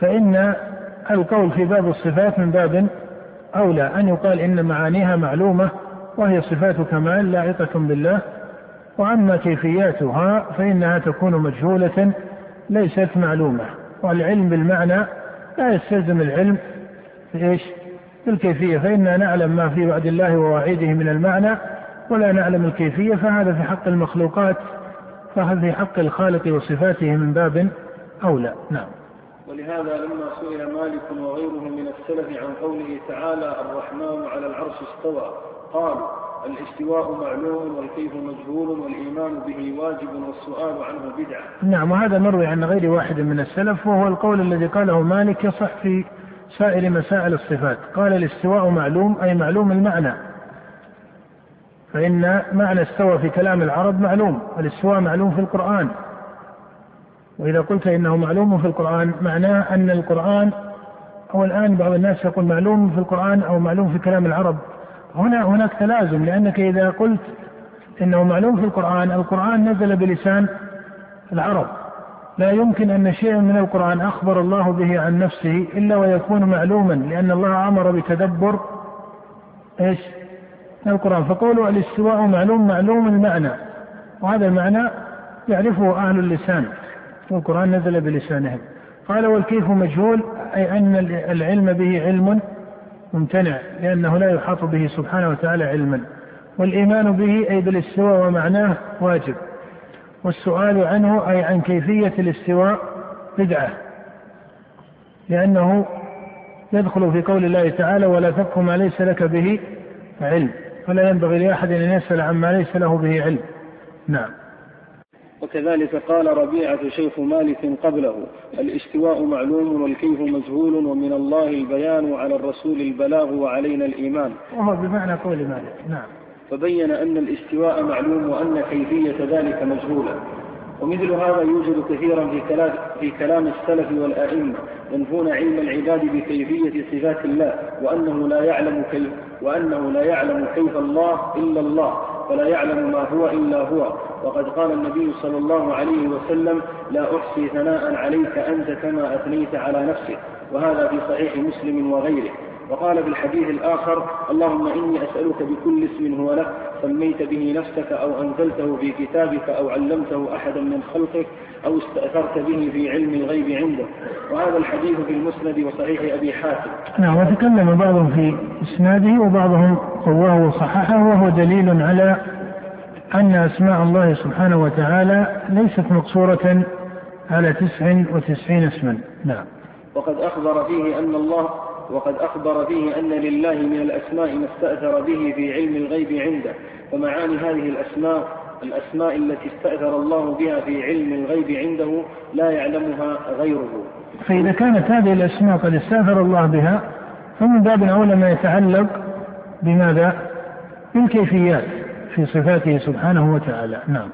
فإن القول في باب الصفات من باب أولى أن يقال إن معانيها معلومة وهي صفات كمال لائقة بالله وأما كيفياتها فإنها تكون مجهولة ليست معلومة. والعلم بالمعنى لا يستلزم العلم في إيش؟ في الكيفية. فإنا نعلم ما في وعد الله ووعيده من المعنى ولا نعلم الكيفية فهذا في حق المخلوقات فهذا في حق الخالق وصفاته من باب أولى. نعم. ولهذا لما سئل مالك وغيره من السلف عن قوله تعالى الرحمن على العرش استوى قالوا الاستواء معلوم والكيف مجهول والإيمان به واجب والسؤال عنه بدعة. نعم وهذا مروي عن غير واحد من السلف وهو القول الذي قاله مالك يصح في سائر مسائل الصفات. قال الاستواء معلوم أي معلوم المعنى. فإن معنى استوى في كلام العرب معلوم والاستواء معلوم في القرآن. وإذا قلت إنه معلوم في القرآن معناه أن القرآن أو الآن بعض الناس يقول معلوم في القرآن أو معلوم في كلام العرب. هنا هناك تلازم لأنك إذا قلت إنه معلوم في القرآن القرآن نزل بلسان العرب. لا يمكن أن شيئا من القرآن أخبر الله به عن نفسه إلا ويكون معلوما لأن الله أمر بتدبر إيش؟ القرآن. فقوله الاستواء معلوم معلوم المعنى. وهذا المعنى يعرفه أهل اللسان. والقرآن نزل بلسانهم قال والكيف مجهول أي أن العلم به علم ممتنع لأنه لا يحاط به سبحانه وتعالى علما. والإيمان به أي بالاستواء ومعناه واجب. والسؤال عنه أي عن كيفية الاستواء بدعة. لأنه يدخل في قول الله تعالى ولا تقف ما ليس لك به علم فلا ينبغي لأحد أن يسأل عما ليس له به علم. نعم. وكذلك قال ربيعة شيخ مالك قبله الإستواء معلوم والكيف مجهول ومن الله البيان وعلى الرسول البلاغ وعلينا الإيمان. وهو بمعنى قول مالك نعم. فبين أن الإستواء معلوم وأن كيفية ذلك مجهولة. ومثل هذا يوجد كثيرا في كلام, في كلام السلف والأئمة ينفون علم العباد بكيفية صفات الله وأنه لا يعلم كيف وأنه لا يعلم كيف الله إلا الله. فلا يعلم ما هو إلا هو. وقد قال النبي صلى الله عليه وسلم لا أحصي ثناء عليك أنت كما أثنيت على نفسك. وهذا في صحيح مسلم وغيره. وقال في الحديث الآخر اللهم إني أسألك بكل اسم هو لك سميت به نفسك أو أنزلته في كتابك أو علمته أحدا من خلقك أو استأثرت به في علم الغيب عندك. وهذا الحديث في المسند وصحيح أبي حاتم. نعم وتكلم بعضهم في إسناده وبعضهم قواه وصححه وهو دليل على أن أسماء الله سبحانه وتعالى ليست مقصورة على تسع وتسعين اسما. نعم. وقد أخبر فيه أن الله وقد أخبر فيه أن لله من الأسماء ما استأثر به في علم الغيب عنده فمعاني هذه الأسماء الأسماء التي استأثر الله بها في علم الغيب عنده لا يعلمها غيره. فإذا كانت هذه الأسماء قد استأثر الله بها فمن باب أولى ما يتعلق بماذا؟ بالكيفيات في صفاته سبحانه وتعالى. نعم.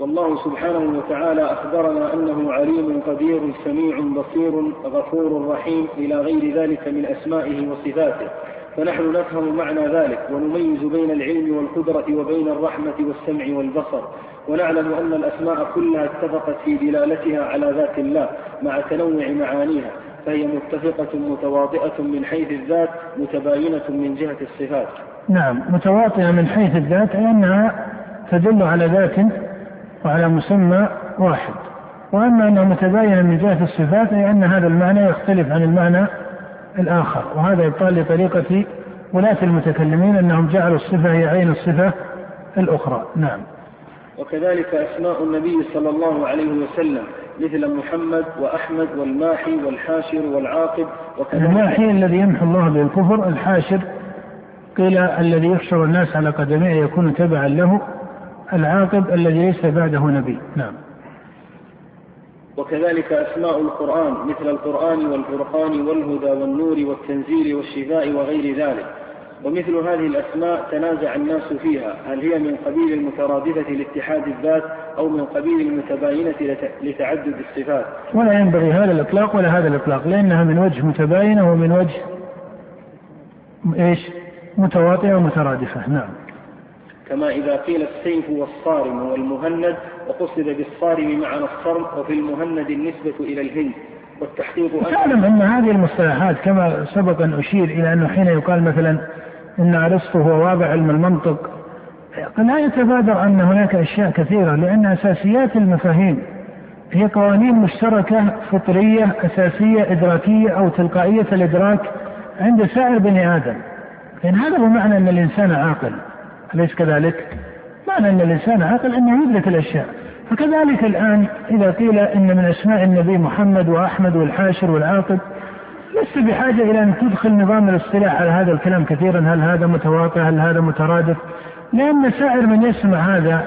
والله سبحانه وتعالى أخبرنا أنه عليم قدير سميع بصير غفور رحيم إلى غير ذلك من أسمائه وصفاته. فنحن نفهم معنى ذلك ونميز بين العلم والقدرة وبين الرحمة والسمع والبصر. ونعلم أن الأسماء كلها اتفقت في دلالتها على ذات الله مع تنوع معانيها. فهي متفقة متواطئة من حيث الذات متباينة من جهة الصفات. نعم متواطئة من حيث الذات أي أنها تدل على ذات وعلى مسمى واحد. وأما أنها متباينة من جهة الصفات أي أن هذا المعنى يختلف عن المعنى الآخر. وهذا يقال لطريقة ولاة المتكلمين أنهم جعلوا الصفة هي عين الصفة الأخرى. نعم. وكذلك أسماء النبي صلى الله عليه وسلم مثل محمد وأحمد والماحي والحاشر والعاقب وكذلك الماحي الذي يمحو الله به الكفر الحاشر قيل الذي يحشر الناس على قدميه يكون تبعا له العاقب الذي ليس بعده نبي. نعم. وكذلك أسماء القرآن مثل القرآن والفرقان والهدى والنور والتنزيل والشفاء وغير ذلك. ومثل هذه الأسماء تنازع الناس فيها. هل هي من قبيل المترادفة لاتحاد الذات أو من قبيل المتباينة لتعدد الصفات؟ ولا ينبغي هذا الإطلاق ولا هذا الإطلاق لأنها من وجه متباينة ومن وجه إيش؟ متواطئة ومترادفة. نعم. كما إذا قيل السيف والصارم والمهند وقصد بالصارم معنى الصرم وفي المهند النسبة إلى الهند. والتحقيق تعلم أن هذه المصطلحات كما سبق أن أشير إلى أنه حين يقال مثلا أن أرسطو هو وابع علم المنطق لا يتبادر أن هناك أشياء كثيرة لأن أساسيات المفاهيم هي قوانين مشتركة فطرية أساسية إدراكية أو تلقائية الإدراك عند سائر بني آدم. لأن هذا هو معنى أن الإنسان عاقل. أليس كذلك؟ معنى أن الإنسان عاقل أنه يدرك الأشياء. فكذلك الآن إذا قيل إن من أسماء النبي محمد وأحمد والحاشر والعاقب لست بحاجة إلى أن تدخل نظام الاصطلاح. على هذا الكلام كثيرا؟ هل هذا متواطئ؟ هل هذا مترادف؟ لأن سائر من يسمع هذا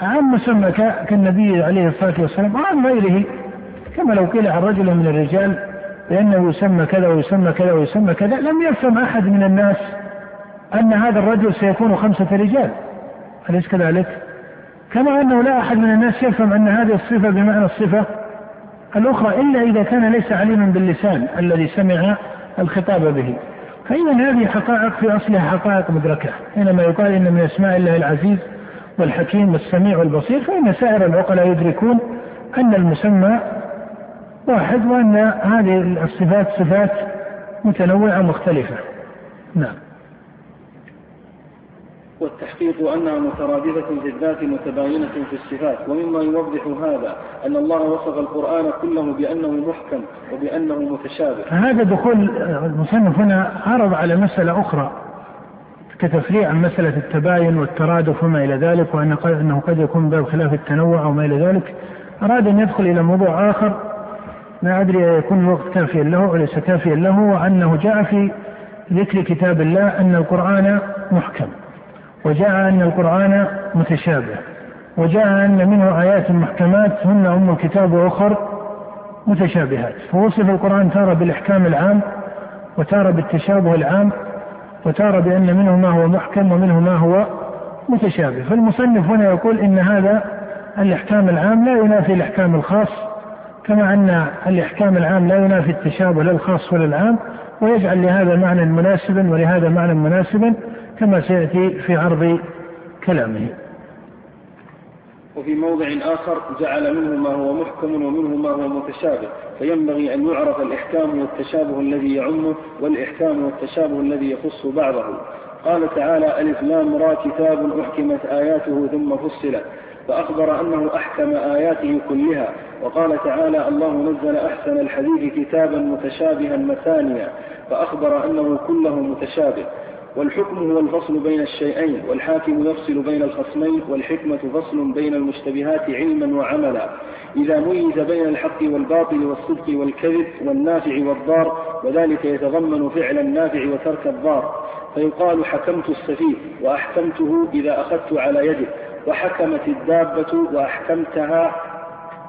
عن مسمى كالنبي عليه الصلاة والسلام وعن غيره. كما لو قيل عن رجل من الرجال بأنه يسمى كذا ويسمى كذا ويسمى كذا لم يفهم أحد من الناس أن هذا الرجل سيكون خمسة رجال. أليس كذلك؟ كما أنه لا أحد من الناس يفهم أن هذه الصفة بمعنى الصفة الأخرى إلا إذا كان ليس عليما باللسان الذي سمع الخطاب به. فإذا هذه حقائق في أصلها حقائق مدركة. حينما يقال إن من أسماء الله العزيز والحكيم والسميع والبصير فإن سائر العقلاء يدركون أن المسمى واحد وأن هذه الصفات صفات متنوعة مختلفة. نعم. والتحقيق أنها مترادفة في الذات متباينة في الصفات. ومما يوضح هذا أن الله وصف القرآن كله بأنه محكم وبأنه متشابه. هذا دخول المصنف هنا عرض على مسألة أخرى كتفريع عن مسألة التباين والترادف وما إلى ذلك وأن أنه قد يكون باب خلاف التنوع وما إلى ذلك. أراد أن يدخل إلى موضوع آخر. ما أدري يكون الوقت كافيا له وليس كافيا له وأنه جاء في ذكر كتاب الله أن القرآن محكم. وجاء أن القرآن متشابه وجاء أن منه آيات محكمات هن أم الكتاب وأخر متشابهات. فوصف القرآن تارة بالإحكام العام وتارة بالتشابه العام وتارة بأن منه ما هو محكم ومنه ما هو متشابه. فالمصنف هنا يقول إن هذا الإحكام العام لا ينافي الإحكام الخاص كما أن الإحكام العام لا ينافي التشابه لا الخاص ولا العام ويجعل لهذا معنى مناسبا ولهذا معنى مناسبا كما سيأتي في عرض كلامه. وفي موضع آخر جعل منه ما هو محكم ومنه ما هو متشابه. فينبغي أن يعرف الإحكام والتشابه الذي يعمه والإحكام والتشابه الذي يخص بعضه. قال تعالى ألف لام را كتاب أحكمت آياته ثم فصلت فأخبر أنه أحكم آياته كلها. وقال تعالى الله نزل أحسن الحديث كتابا متشابها مثانيا. فأخبر أنه كله متشابه. والحكم هو الفصل بين الشيئين والحاكم يفصل بين الخصمين والحكمة فصل بين المشتبهات علما وعملا. إذا ميز بين الحق والباطل والصدق والكذب والنافع والضار وذلك يتضمن فعل النافع وترك الضار. فيقال حكمت السفيه وأحكمته إذا أخذت على يده وحكمت الدابة وأحكمتها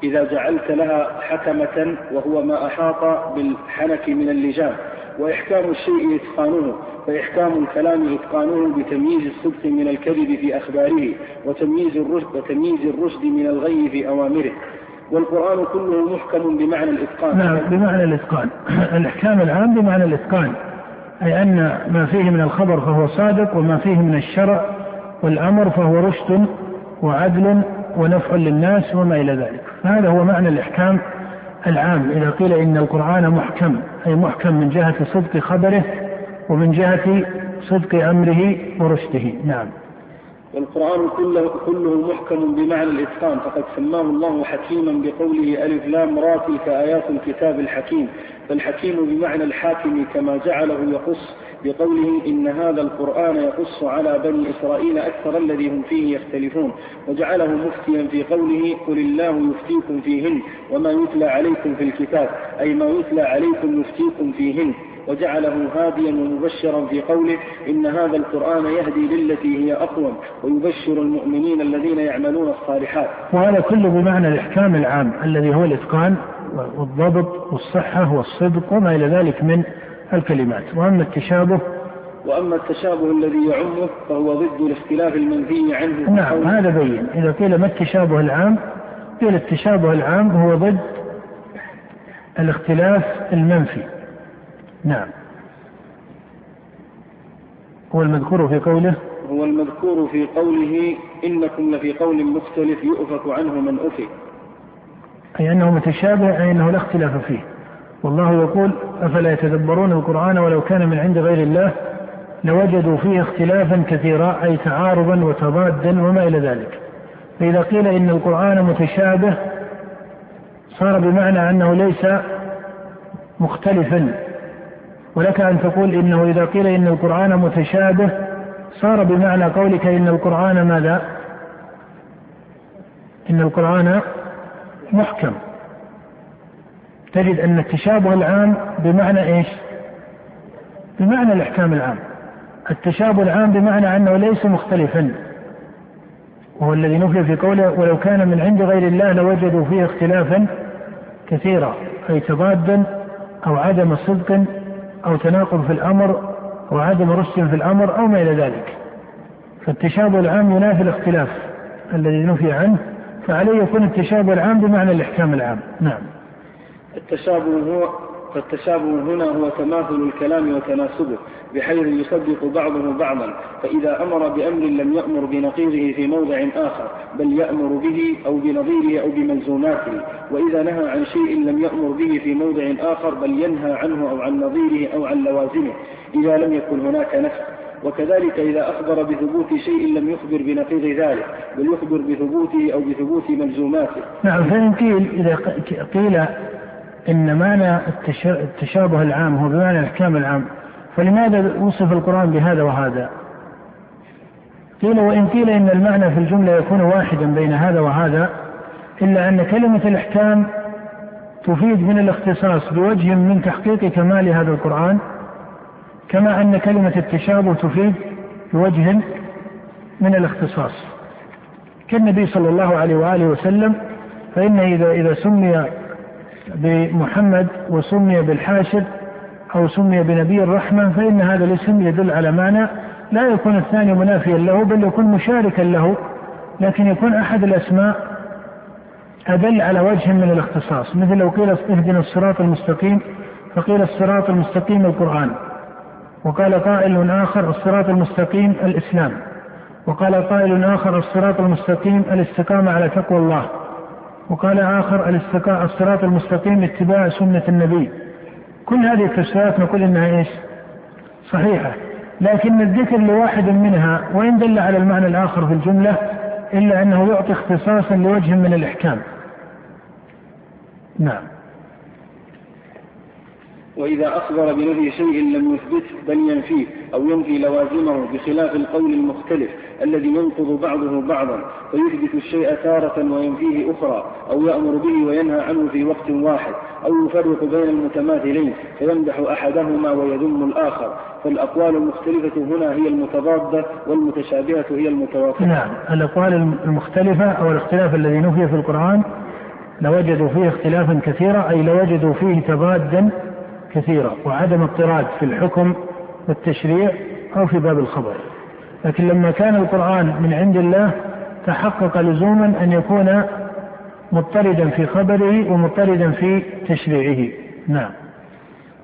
إذا جعلت لها حكمة وهو ما أحاط بالحنك من اللجام وإحكام الشيء إتقانه فإحكام الكلام إتقانه بتمييز الصدق من الكذب في أخباره وتمييز الرشد, وتمييز الرشد من الغي في أوامره. والقرآن كله محكم بمعنى الإتقان. نعم بمعنى الإتقان. الإحكام العام بمعنى الإتقان. أي أن ما فيه من الخبر فهو صادق وما فيه من الشرع والأمر فهو رشد وعدل ونفع للناس وما إلى ذلك. هذا هو معنى الإحكام العام إذا قيل إن القرآن محكم أي محكم من جهة صدق خبره ومن جهة صدق أمره ورشده. نعم. والقرآن كله, كله محكم بمعنى الإتقان فقد سماه الله حكيما بقوله ألف لام را تلك آيات الكتاب الحكيم فالحكيم بمعنى الحاكم كما جعله يقص بقوله إن هذا القرآن يقص على بني إسرائيل أكثر الذي هم فيه يختلفون وجعله مفتيا في قوله قل الله يفتيكم فيهن وما يتلى عليكم في الكتاب أي ما يتلى عليكم يفتيكم فيهن. وجعله هاديا ومبشرا في قوله إن هذا القرآن يهدي للتي هي أقوم ويبشر المؤمنين الذين يعملون الصالحات. وهذا كله بمعنى الإحكام العام الذي هو الإتقان والضبط والصحة والصدق وما إلى ذلك من الكلمات. وأما التشابه وأما التشابه الذي يعمه فهو ضد الاختلاف المنفي عنه. نعم هذا بين. إذا قيل ما التشابه العام؟ قيل التشابه العام هو ضد الاختلاف المنفي. نعم. هو المذكور في قوله هو المذكور في قوله إنكم لفي قول مختلف يؤفك عنه من أفك. أي أنه متشابه أي أنه لا اختلاف فيه. والله يقول أفلا يتدبرون القرآن ولو كان من عند غير الله لوجدوا فيه اختلافا كثيرا أي تعارضا وتضادا وما إلى ذلك. فإذا قيل إن القرآن متشابه صار بمعنى أنه ليس مختلفا. ولك أن تقول إنه إذا قيل إن القرآن متشابه صار بمعنى قولك إن القرآن ماذا؟ إن القرآن محكم. تجد أن التشابه العام بمعنى إيش؟ بمعنى الإحكام العام. التشابه العام بمعنى أنه ليس مختلفا. وهو الذي نفي في قوله ولو كان من عند غير الله لوجدوا فيه اختلافا كثيرا أي تضادا أو عدم صدق أو تناقض في الأمر أو عدم رشد في الأمر أو ما إلى ذلك. فالتشابه العام ينافي الاختلاف الذي نفي عنه فعليه يكون التشابه العام بمعنى الإحكام العام. نعم. التشابه هو فالتشابه هنا هو تماثل الكلام وتناسبه بحيث يصدق بعضه بعضا. فإذا أمر بأمر لم يأمر بنقيضه في موضع آخر بل يأمر به أو بنظيره أو بملزوماته. وإذا نهى عن شيء لم يأمر به في موضع آخر بل ينهى عنه أو عن نظيره أو عن لوازمه. إذا لم يكن هناك نفس وكذلك إذا أخبر بثبوت شيء لم يخبر بنقيض ذلك بل يخبر بثبوته أو بثبوت ملزوماته. نعم فإن قيل إذا قيل إن معنى التشابه العام هو بمعنى الإحكام العام فلماذا وصف القرآن بهذا وهذا؟ قيل وإن قيل إن المعنى في الجملة يكون واحدا بين هذا وهذا إلا أن كلمة الإحكام تفيد من الاختصاص بوجه من تحقيق كمال هذا القرآن كما أن كلمة التشابه تفيد بوجه من الاختصاص كالنبي صلى الله عليه وآله وسلم فإنه إذا إذا سمي بمحمد وسمي بالحاشر أو سمي بنبي الرحمة فإن هذا الاسم يدل على معنى لا يكون الثاني منافيا له بل يكون مشاركا له لكن يكون أحد الأسماء أدل على وجه من الاختصاص. مثل لو قيل اهدنا الصراط المستقيم فقيل الصراط المستقيم القرآن. وقال قائل آخر الصراط المستقيم الإسلام. وقال قائل آخر الصراط المستقيم الاستقامة على تقوى الله. وقال آخر الصراط المستقيم اتباع سنة النبي. كل هذه التفسيرات نقول إنها إيش؟ صحيحة. لكن الذكر لواحد منها وإن دل على المعنى الآخر في الجملة إلا أنه يعطي اختصاصا لوجه من الإحكام. نعم. وإذا أخبر بنفي شيء لم يثبته بل ينفيه أو ينفي لوازمه بخلاف القول المختلف الذي ينقض بعضه بعضا فيثبت الشيء تارة وينفيه أخرى أو يأمر به وينهى عنه في وقت واحد أو يفرق بين المتماثلين فيمدح أحدهما ويذم الآخر فالأقوال المختلفة هنا هي المتضادة والمتشابهة هي المتوافقة. نعم. الأقوال المختلفة أو الاختلاف الذي نفي في القرآن لوجدوا فيه اختلافا كثيرا أي لوجدوا فيه تضادا كثيرة وعدم اضطراد في الحكم والتشريع أو في باب الخبر. لكن لما كان القرآن من عند الله تحقق لزوما أن يكون مضطردا في خبره ومضطردا في تشريعه. نعم.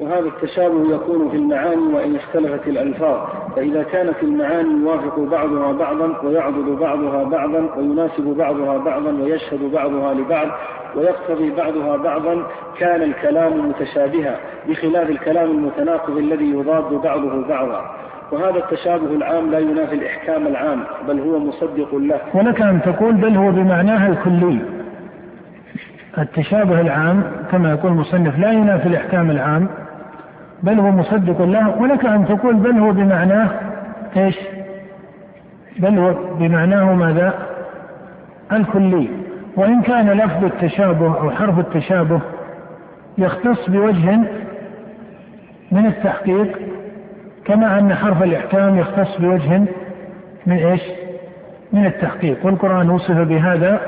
وهذا التشابه يكون في المعاني وإن اختلفت الألفاظ. فإذا كانت المعاني يوافق بعضها بعضا ويعضد بعضها بعضا ويناسب بعضها بعضا ويشهد بعضها لبعض ويقتضي بعضها بعضا كان الكلام متشابها بخلاف الكلام المتناقض الذي يضاد بعضه بعضا. وهذا التشابه العام لا ينافي الإحكام العام بل هو مصدق له. ولك أن تقول بل هو بمعناها الكلي. التشابه العام كما يقول المصنف لا ينافي الإحكام العام. بل هو مصدق له ولك أن تقول بل هو بمعناه إيش؟ بل هو بمعناه ماذا؟ الكلي. وإن كان لفظ التشابه أو حرف التشابه يختص بوجه من التحقيق كما أن حرف الإحكام يختص بوجه من إيش؟ من التحقيق. والقرآن وصف بهذا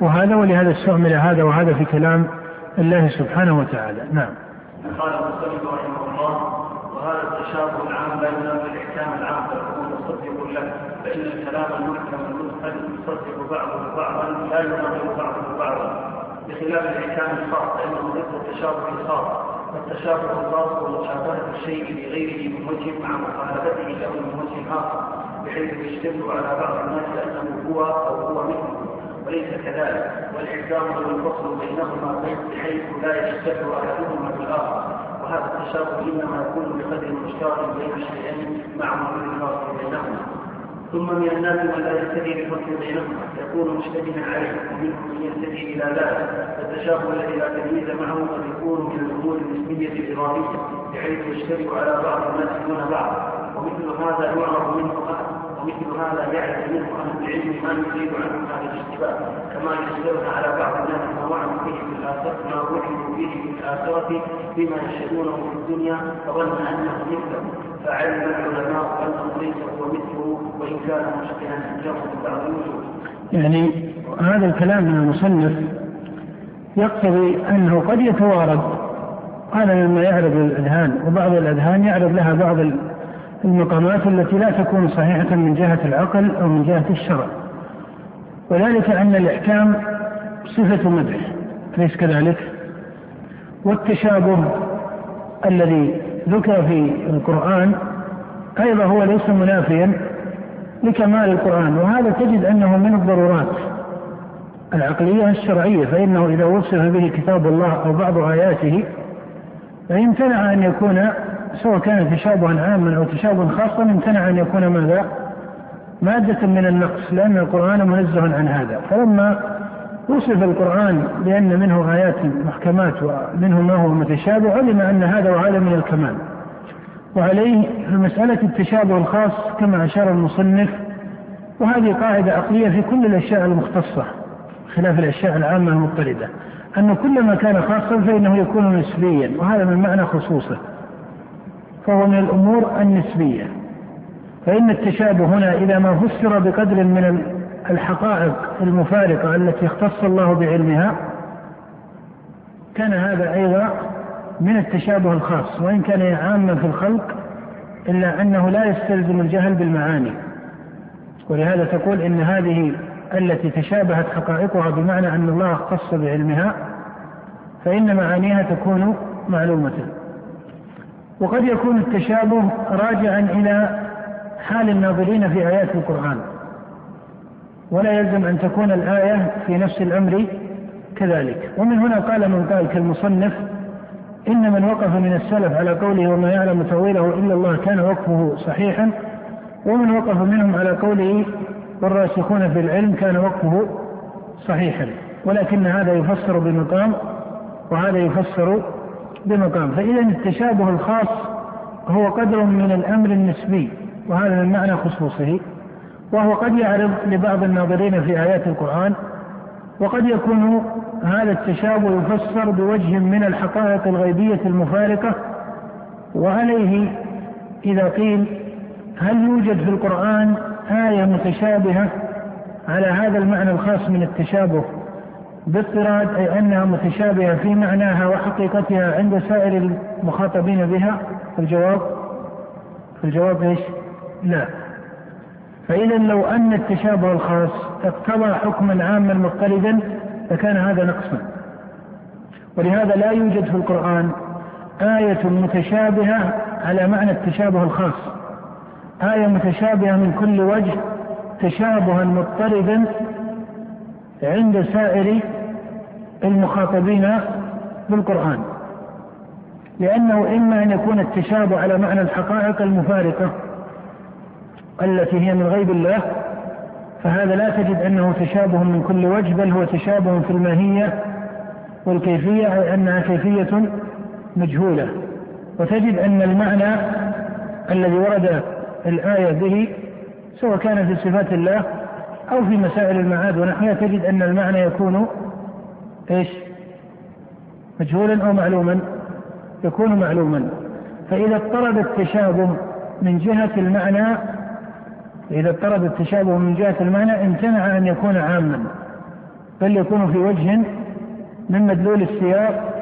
وهذا ولهذا استعمل هذا وهذا في كلام الله سبحانه وتعالى. نعم. قال المصنف رحمه الله وهذا التشابه العام لا ينافي الإحكام العام هو مصدق له فإن الكلام المحكم المدخل يصدق بعضه بعضا لا ينافي بعضه بعضا. بخلاف الإحكام الخاص فإنه ضد التشابه الخاص والتشابه الخاص هو مشابهه الشيء لغيره من وجه مع مخالفته له من وجه آخر بحيث يشتبه على بعض الناس أنه هو أو هو مثله وليس كذلك. والإحكام هو الفصل بينهما بحيث لا يشتبه أحدهما بالآخر وهذا التشابه إنما يكون بقدر مشترك بين الشيئين مع مرور الفاصل بينهما. ثم من الناس من لا يهتدي بالفصل بينهما. يكون مشتبها عليه ومنهم من يهتدي إلى ذلك. فالتشابه الذي لا تمييز معه قد يكون من الأمور النسبيه الاضافيه بحيث يشتبه على بعض الناس دون بعض. ومثل هذا يعرف منه ومثل هذا يعرف منه أهل العلم ما يزيد عنه هذا الاشتباه كما يشتبه على بعض الناس ما وعدوا به في الآخرة ما وعدوا به في الآخرة بما يشهدونه في الدنيا فظن أنه مثله فعلم العلماء أنه ليس هو مثله وإن كان مشكلا له بعض الوجوه. يعني هذا الكلام من المصنف يقتضي أنه قد يتوارد هذا مما يعرض الأذهان وبعض الأذهان يعرض لها بعض المقامات التي لا تكون صحيحة من جهة العقل أو من جهة الشرع وذلك أن الإحكام صفة مدح أليس كذلك؟ والتشابه الذي ذكر في القرآن أيضا هو ليس منافيا لكمال القرآن وهذا تجد أنه من الضرورات العقلية الشرعية فإنه إذا وصف به كتاب الله أو بعض آياته فيمتنع أن يكون سواء كان تشابها عاما أو تشابها خاصا امتنع أن يكون ماذا؟ مادة من النقص لأن القرآن منزه عن هذا. فلما وصف القرآن بأن منه آيات محكمات ومنه ما هو متشابه علم أن هذا وهذا من الكمال. وعليه في مسألة التشابه الخاص كما أشار المصنف. وهذه قاعدة عقلية في كل الأشياء المختصة خلاف الأشياء العامة المضطردة. أن كل ما كان خاصا فإنه يكون نسبيا وهذا من معنى خصوصه. فهو من الأمور النسبية. فإن التشابه هنا إذا ما فسر بقدر من الحقائق المفارقة التي اختص الله بعلمها كان هذا أيضا من التشابه الخاص وإن كان عاما في الخلق إلا أنه لا يستلزم الجهل بالمعاني. ولهذا تقول إن هذه التي تشابهت حقائقها بمعنى أن الله اختص بعلمها فإن معانيها تكون معلومة. وقد يكون التشابه راجعا إلى حال الناظرين في آيات القرآن. ولا يلزم أن تكون الآية في نفس الأمر كذلك. ومن هنا قال من قال كالمصنف إن من وقف من السلف على قوله وما يعلم تأويله إلا الله كان وقفه صحيحا ومن وقف منهم على قوله والراسخون في العلم كان وقفه صحيحا. ولكن هذا يفسر بمقام وهذا يفسر بمقام. فإذا التشابه الخاص هو قدر من الأمر النسبي وهذا من معنى خصوصه. وهو قد يعرض لبعض الناظرين في آيات القرآن وقد يكون هذا التشابه يفسر بوجه من الحقائق الغيبية المفارقة. وعليه إذا قيل هل يوجد في القرآن آية متشابهة على هذا المعنى الخاص من التشابه؟ باضطراد أي أنها متشابهة في معناها وحقيقتها عند سائر المخاطبين بها؟ الجواب؟ الجواب إيش؟ لا. فإذا لو أن التشابه الخاص اقتضى حكما عاما مضطردا لكان هذا نقصا. ولهذا لا يوجد في القرآن آية متشابهة على معنى التشابه الخاص. آية متشابهة من كل وجه تشابها مضطردا عند سائر المخاطبين بالقرآن. لأنه إما أن يكون التشابه على معنى الحقائق المفارقة التي هي من غيب الله فهذا لا تجد أنه تشابه من كل وجه بل هو تشابه في الماهية والكيفية أي أنها كيفية مجهولة. وتجد أن المعنى الذي ورد الآية به سواء كان في صفات الله أو في مسائل المعاد ونحوها تجد أن المعنى يكون إيش؟ مجهولا أو معلوما. يكون معلوما. فإذا اضطرد التشابه من جهة المعنى إذا اضطرد التشابه من جهة المعنى امتنع أن يكون عاما. بل يكون في وجه من مدلول السياق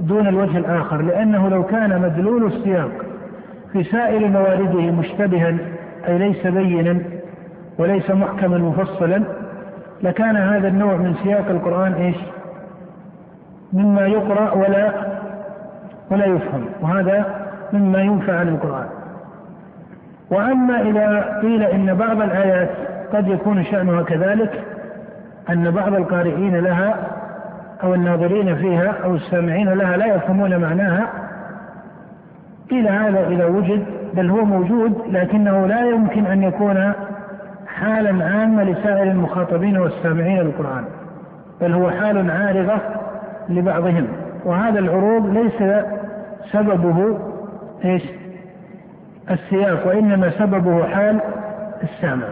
دون الوجه الآخر. لأنه لو كان مدلول السياق في سائر موارده مشتبها أي ليس بينا وليس محكما مفصلا لكان هذا النوع من سياق القرآن إيش؟ مما يقرأ ولا ولا يفهم وهذا مما ينفع عن القرآن وأما إذا قيل إن بعض الآيات قد يكون شأنها كذلك أن بعض القارئين لها أو الناظرين فيها أو السامعين لها لا يفهمون معناها قيل هذا إذا وجد بل هو موجود لكنه لا يمكن أن يكون حالا عامة لسائر المخاطبين والسامعين للقرآن بل هو حال عارضة لبعضهم وهذا العروض ليس سببه إيش؟ السياق وإنما سببه حال السامع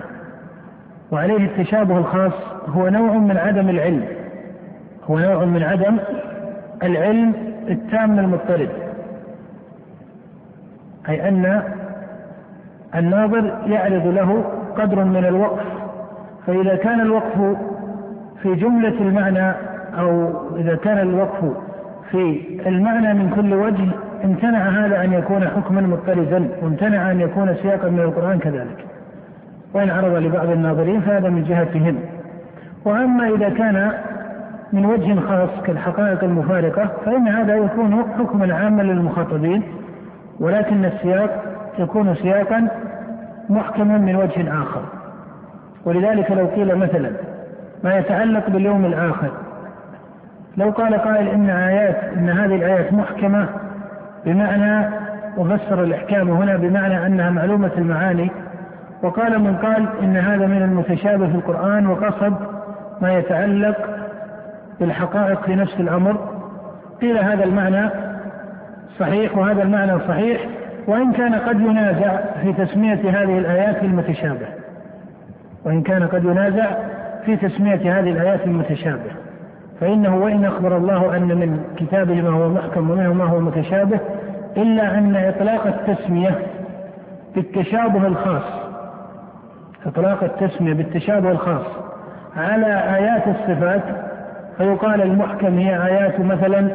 وعليه التشابه الخاص هو نوع من عدم العلم هو نوع من عدم العلم التام المضطرد أي أن الناظر يعرض له قدر من الوقف فإذا كان الوقف في جملة المعنى أو إذا كان الوقف في المعنى من كل وجه امتنع هذا أن يكون حكما مضطردا وامتنع أن يكون سياقا من القرآن كذلك. وإن عرض لبعض الناظرين فهذا من جهتهم. وأما إذا كان من وجه خاص كالحقائق المفارقة فإن هذا يكون حكما عاما للمخاطبين ولكن السياق يكون سياقا محكما من وجه آخر. ولذلك لو قيل مثلا ما يتعلق باليوم الآخر لو قال قائل إن آيات إن هذه الآيات محكمة بمعنى وفسر الإحكام هنا بمعنى أنها معلومة المعاني وقال من قال إن هذا من المتشابه في القرآن وقصد ما يتعلق بالحقائق في نفس الأمر. قيل هذا المعنى صحيح وهذا المعنى صحيح وإن كان قد ينازع في تسمية هذه الآيات المتشابه وإن كان قد ينازع في تسمية هذه الآيات المتشابه فإنه وإن أخبر الله أن من كتابه ما هو محكم ومنه ما هو متشابه إلا أن إطلاق التسمية بالتشابه الخاص. إطلاق التسمية بالتشابه الخاص على آيات الصفات فيقال المحكم هي آيات مثلا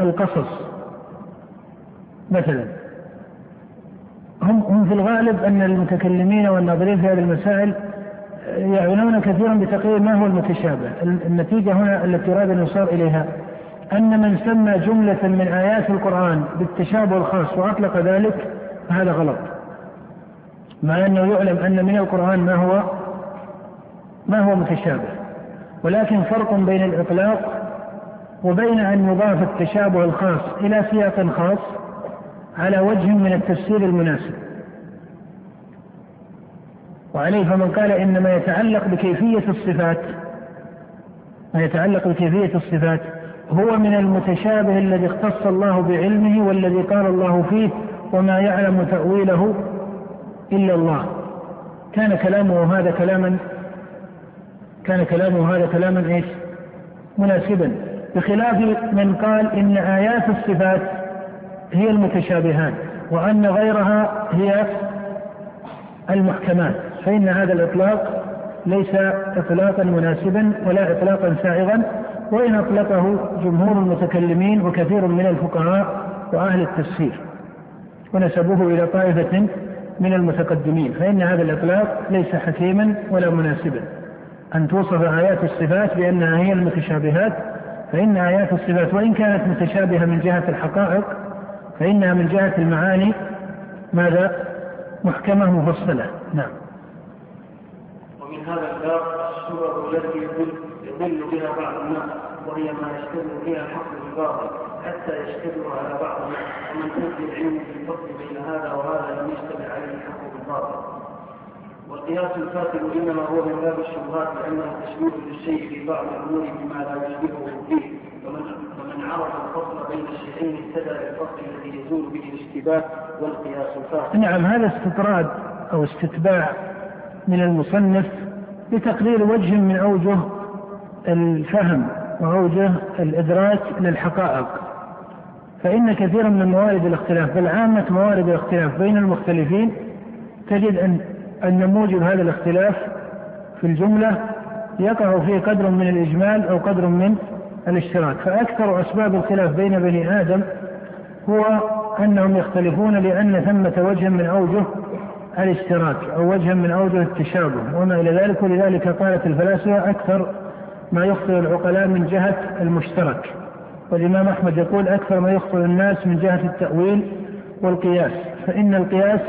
القصص. مثلا. هم هم في الغالب أن المتكلمين والناظرين في هذه المسائل يعنون كثيرا بتقرير ما هو المتشابه. النتيجة هنا التي أراد أن يصار إليها أن من سمى جملة من آيات القرآن بالتشابه الخاص وأطلق ذلك فهذا غلط. مع أنه يعلم أن من القرآن ما هو ما هو متشابه. ولكن فرق بين الإطلاق وبين أن يضاف التشابه الخاص إلى سياق خاص على وجه من التفسير المناسب. وعليه فمن قال إن ما يتعلق بكيفية الصفات ما يتعلق بكيفية الصفات هو من المتشابه الذي اختص الله بعلمه والذي قال الله فيه وما يعلم تأويله إلا الله. كان كلامه هذا كلاما كان كلامه هذا كلاما إيش؟ مناسبا. بخلاف من قال إن آيات الصفات هي المتشابهات وأن غيرها هي المحكمات فإن هذا الإطلاق ليس إطلاقا مناسبا ولا إطلاقا سائغا وإن أطلقه جمهور المتكلمين وكثير من الفقهاء وأهل التفسير ونسبوه إلى طائفة من المتقدمين فإن هذا الإطلاق ليس حكيما ولا مناسبا. أن توصف آيات الصفات بأنها هي المتشابهات فإن آيات الصفات وإن كانت متشابهة من جهة الحقائق فإنها من جهة المعاني ماذا؟ محكمة مفصلة. نعم. ومن هذا الباب السور التي يضل بها بعض الناس وهي ما يشتبه فيها الحق بالباطل حتى يشتبه على بعض الناس. ومن اوتي العلم في الفصل بين هذا وهذا لم يشتبه عليه الحق بالباطل. والقياس الفاسد إنما هو من باب الشبهات لأنه تشبيه للشيء في بعض الأمور بما لا يشبهه فيه. ومن الذي يزول به الاشتباه والقياس. نعم هذا استطراد أو استتباع من المصنف لتقرير وجه من أوجه الفهم وأوجه الإدراك للحقائق فإن كثيرا من موارد الاختلاف بل عامة موارد الاختلاف بين المختلفين تجد أن أن موجب هذا الاختلاف في الجملة يقع فيه قدر من الإجمال أو قدر من الاشتراك. فأكثر أسباب الخلاف بين بني آدم هو أنهم يختلفون لأن ثمة وجه من أوجه الاشتراك أو وجه من أوجه التشابه وما إلى ذلك. ولذلك قالت الفلاسفة أكثر ما يخطئ العقلاء من جهة المشترك. والإمام أحمد يقول أكثر ما يخطئ الناس من جهة التأويل والقياس فإن القياس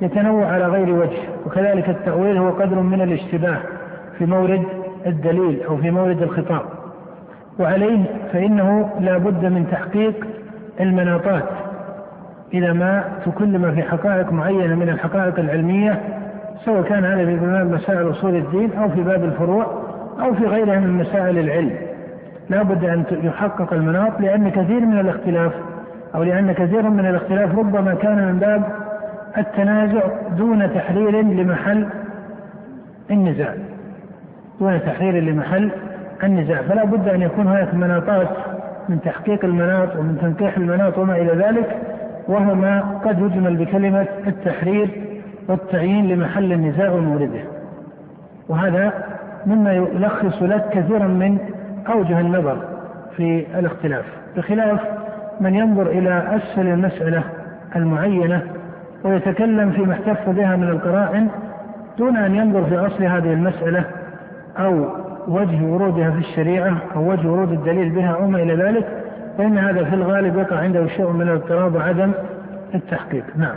يتنوع على غير وجه وكذلك التأويل هو قدر من الاشتباه في مورد الدليل أو في مورد الخطاب. وعليه فإنه لا بد من تحقيق المناطات إذا ما تكلم في حقائق معينة من الحقائق العلمية سواء كان هذا في باب مسائل أصول الدين أو في باب الفروع أو في غيرها من مسائل العلم. لا بد أن يحقق المناط لأن كثير من الاختلاف أو لأن كثير من الاختلاف ربما كان من باب التنازع دون تحرير لمحل النزاع. دون تحرير لمحل النزاع. فلا بد أن يكون هناك مناطات من تحقيق المناط ومن تنقيح المناط وما إلى ذلك وهو ما قد يجمل بكلمة التحرير والتعيين لمحل النزاع ومورده. وهذا مما يلخص لك كثيرا من أوجه النظر في الاختلاف. بخلاف من ينظر إلى أسفل المسألة المعينة ويتكلم فيما احتف بها من القرائن دون أن ينظر في أصل هذه المسألة أو وجه ورودها في الشريعة أو وجه ورود الدليل بها أو ما إلى ذلك فإن هذا في الغالب يقع عنده شيء من الاضطراب وعدم التحقيق. نعم.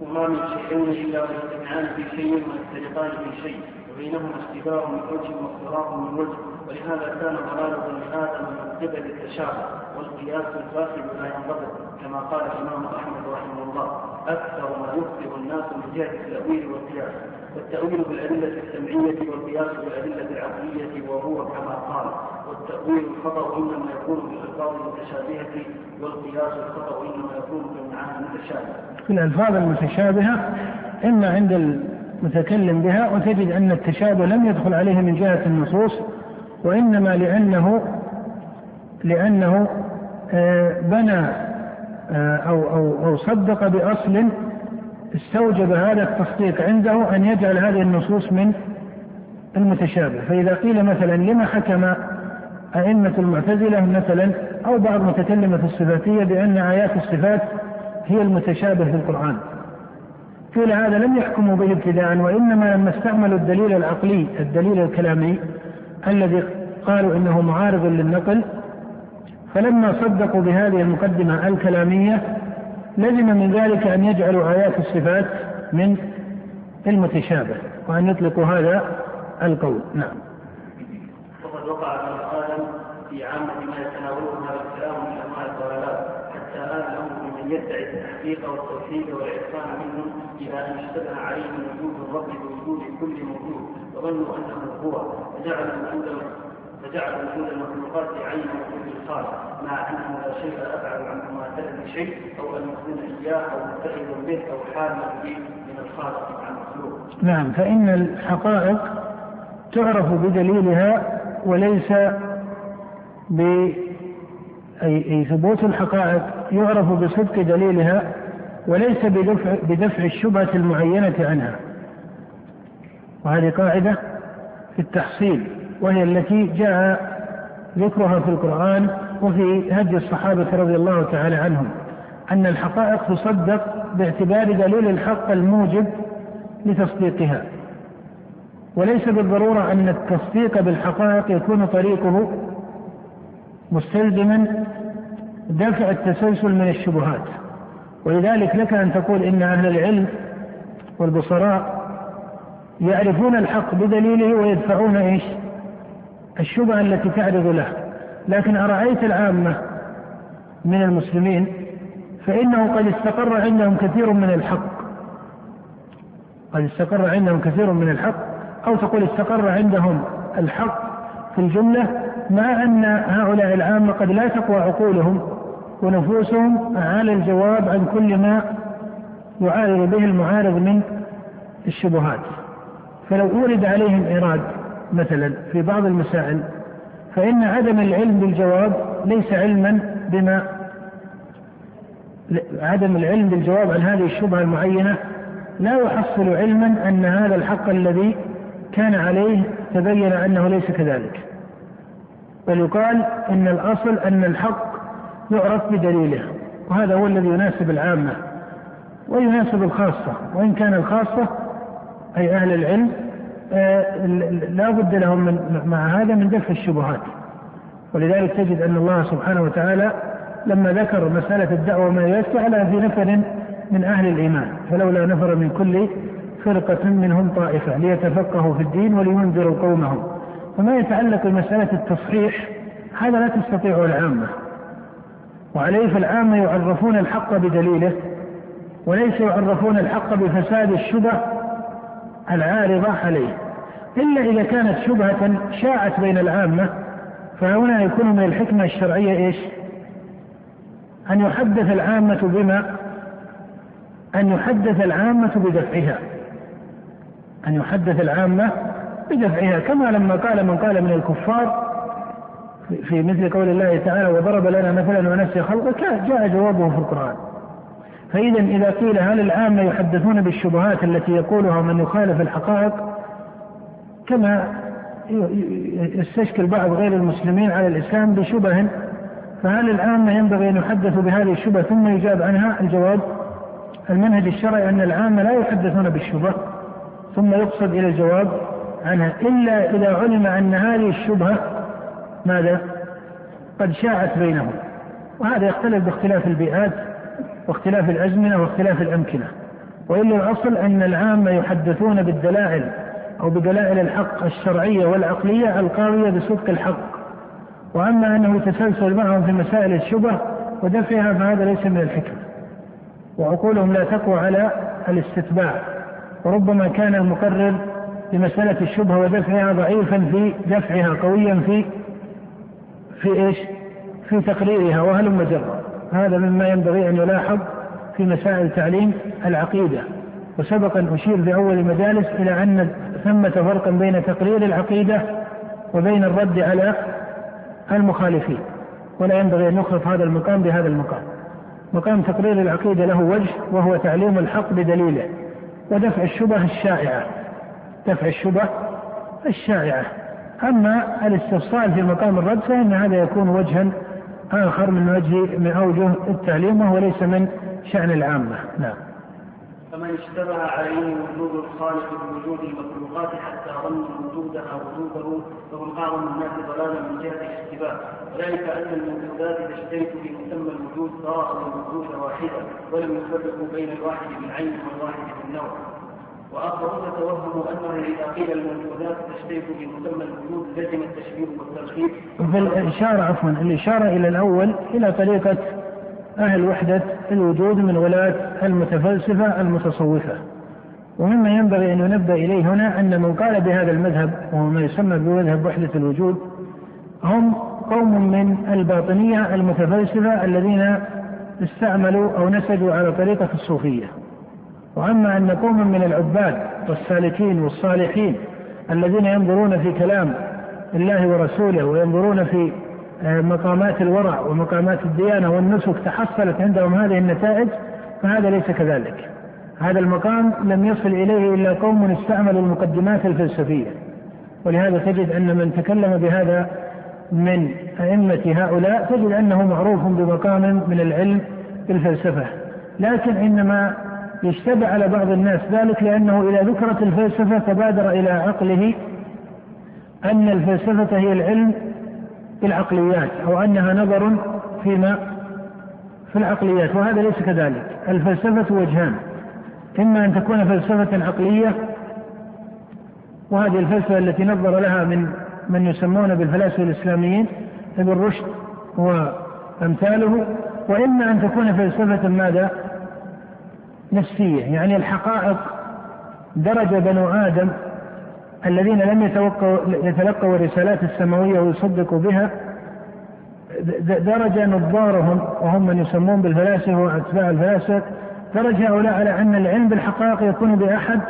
وما من شيئين إلا ويجتمعان في شيء ويفترقان في شيء بينهما اشتباه من وجه واختلاف من وجه ولهذا كان ضلال بني آدم من قبل التشابه والقياس الفاسد لا ينضبط كما قال الإمام أحمد رحمه الله أكثر ما يخطئ الناس من جهة التأويل والقياس. والتأويل بالأدلة السمعية والقياس بالأدلة العقلية وهو كما قال والتأويل الخطأ إنما يكون بالالفاظ المتشابهة والقياس الخطأ إنما يكون بالمعاني المتشابهة. في الألفاظ المتشابهة إما عند متكلم بها وتجد أن التشابه لم يدخل عليه من جهة النصوص وإنما لأنه لأنه آه، بنى آه، أو أو أو صدق بأصل استوجب هذا التصديق عنده أن يجعل هذه النصوص من المتشابه. فإذا قيل مثلا لما حكم أئمة المعتزلة مثلا أو بعض متكلمة الصفاتية بأن آيات الصفات هي المتشابه في القرآن. قيل هذا لم يحكموا به ابتداء وإنما لما استعملوا الدليل العقلي الدليل الكلامي الذي قالوا إنه معارض للنقل فلما صدقوا بهذه المقدمة الكلامية لزم من ذلك أن يجعلوا آيات الصفات من المتشابه وأن يطلقوا هذا القول نعم. وقد وقع في آدم في عامه ما يتناوله هذا الكلام من أنواع الضلالات حتى آل الأمر بمن يدعي التحقيق والتوحيد والعرفان منهم إلى أن اشتبه عليهم وجود الرب بوجود كل موجود وظنوا أنه هو فجعلوا وجود وجود المخلوقات مع أنه لا شيء شيء أو أن يكون أو متخذ به حالا به من الخالق عن المخلوق. نعم فإن الحقائق تعرف بدليلها وليس ب أي ثبوت الحقائق يعرف بصدق دليلها وليس بدفع, بدفع الشبهة المعينة عنها وهذه قاعدة في التحصيل وهي التي جاء ذكرها في القرآن وفي هدي الصحابة رضي الله تعالى عنهم أن الحقائق تصدق باعتبار دليل الحق الموجب لتصديقها وليس بالضرورة أن التصديق بالحقائق يكون طريقه مستلزما دفع التسلسل من الشبهات ولذلك لك أن تقول إن أهل العلم والبصراء يعرفون الحق بدليله ويدفعون إيش؟ الشبهة التي تعرض له. لكن أرأيت العامة من المسلمين؟ فإنه قد استقر عندهم كثير من الحق. قد استقر عندهم كثير من الحق. أو تقول استقر عندهم الحق في الجملة مع أن هؤلاء العامة قد لا تقوى عقولهم ونفوسهم على الجواب عن كل ما يعارض به المعارض من الشبهات. فلو أورد عليهم إيراد مثلا في بعض المسائل فإن عدم العلم بالجواب ليس علما بما عدم العلم بالجواب عن هذه الشبهة المعينة لا يحصل علما أن هذا الحق الذي كان عليه تبين أنه ليس كذلك. بل يقال إن الأصل أن الحق يعرف بدليله وهذا هو الذي يناسب العامة ويناسب الخاصة وإن كان الخاصة أي أهل العلم لا بد لهم من مع هذا من دفع الشبهات. ولذلك تجد أن الله سبحانه وتعالى لما ذكر مسألة الدعوة ما يسعى على في نفر من أهل الإيمان فلولا نفر من كل فرقة منهم طائفة ليتفقهوا في الدين ولينذروا قومهم. وما يتعلق بمسألة التصحيح هذا لا تستطيعه العامة. وعليه فالعامة يعرفون الحق بدليله وليس يعرفون الحق بفساد الشبه العارضة عليه. إلا إذا كانت شبهة شاعت بين العامة فهنا يكون من الحكمة الشرعية إيش؟ أن يحدث العامة بما أن يحدث العامة بدفعها. أن يحدث العامة بدفعها. كما لما قال من قال من الكفار في مثل قول الله تعالى وضرب لنا مثلا ونسي خلقه جاء جوابه في القرآن. فإذا إذا قيل هل العامة يحدثون بالشبهات التي يقولها من يخالف الحقائق كما يستشكل بعض غير المسلمين على الإسلام بشبه فهل العامة ينبغي أن يحدثوا بهذه الشبهة ثم يجاب عنها الجواب المنهج الشرعي أن العامة لا يحدثون بالشبهة ثم يقصد إلى الجواب عنها إلا إذا علم أن هذه الشبهة ماذا؟ قد شاعت بينهم. وهذا يختلف باختلاف البيئات. واختلاف الأزمنة واختلاف الأمكنة وإلا الأصل أن العامة يحدثون بالدلائل أو بدلائل الحق الشرعية والعقلية القاوية بصدق الحق. وأما أنه يتسلسل معهم في مسائل الشبه ودفعها فهذا ليس من الحكمة. وعقولهم لا تقوى على الاستتباع. وربما كان المقرر لمسألة الشبهة ودفعها ضعيفا في دفعها قويا في في إيش؟ في تقريرها وهلم جرا هذا مما ينبغي أن يلاحظ في مسائل تعليم العقيدة. وسبق ان أشير في اول المجالس إلى أن ثمة فرقا بين تقرير العقيدة وبين الرد على المخالفين. ولا ينبغي أن نخلط هذا المقام بهذا المقام. مقام تقرير العقيدة له وجه وهو تعليم الحق بدليله ودفع الشبه الشائعة. دفع الشبه الشائعة. أما الاستفصال في مقام الرد فإن هذا يكون وجها آخر من وجه من أوجه التعليم وهو ليس من شأن العامة. نعم. فمن اشتبه عليه وجود الخالق بوجود المخلوقات حتى ظن وجودها وجوده فهو اعظم الناس ضلالا من جهة الاشتباه. وذلك أن الموجودات تشترك في مسمى الوجود سواء الموجود واحدا ولم يفرقوا بين الواحد بالعين والواحد بالنوع. وآخرون توهموا انه إذا قيل الموجودات تشترك في مسمى الوجود لزم التشبيه والتركيب. في الاشاره عفوا الإشارة إلى الأول إلى طريقة أهل وحدة الوجود من ولاة المتفلسفة المتصوفة ومما ينبغي أن ينبه إليه هنا أن من قال بهذا المذهب وهو ما يسمى بمذهب وحدة الوجود هم قوم من الباطنية المتفلسفة الذين استعملوا أو نسجوا على طريقة الصوفية وأما أن قوما من العباد والسالكين والصالحين الذين ينظرون في كلام الله ورسوله وينظرون في آه، مقامات الورع ومقامات الديانة والنسك تحصلت عندهم هذه النتائج فهذا ليس كذلك. هذا المقام لم يصل إليه إلا قوم استعملوا المقدمات الفلسفية. ولهذا تجد أن من تكلم بهذا من أئمة هؤلاء تجد أنه معروف بمقام من العلم بالفلسفة. لكن إنما يشتبه على بعض الناس ذلك لأنه إذا ذكرت الفلسفة تبادر إلى عقله أن الفلسفة هي العلم بالعقليات أو أنها نظر فيما في العقليات وهذا ليس كذلك الفلسفة وجهان إما أن تكون فلسفة عقلية وهذه الفلسفة التي نظر لها من من يسمون بالفلاسفة الإسلاميين ابن رشد وأمثاله وإما أن تكون فلسفة ماذا؟ نفسية يعني الحقائق درج بنو آدم الذين لم يتلقوا الرسالات السماوية ويصدقوا بها درج نظارهم وهم من يسمون بالفلاسفة وأتباع الفلاسفة درج هؤلاء على أن العلم بالحقائق يكون بأحد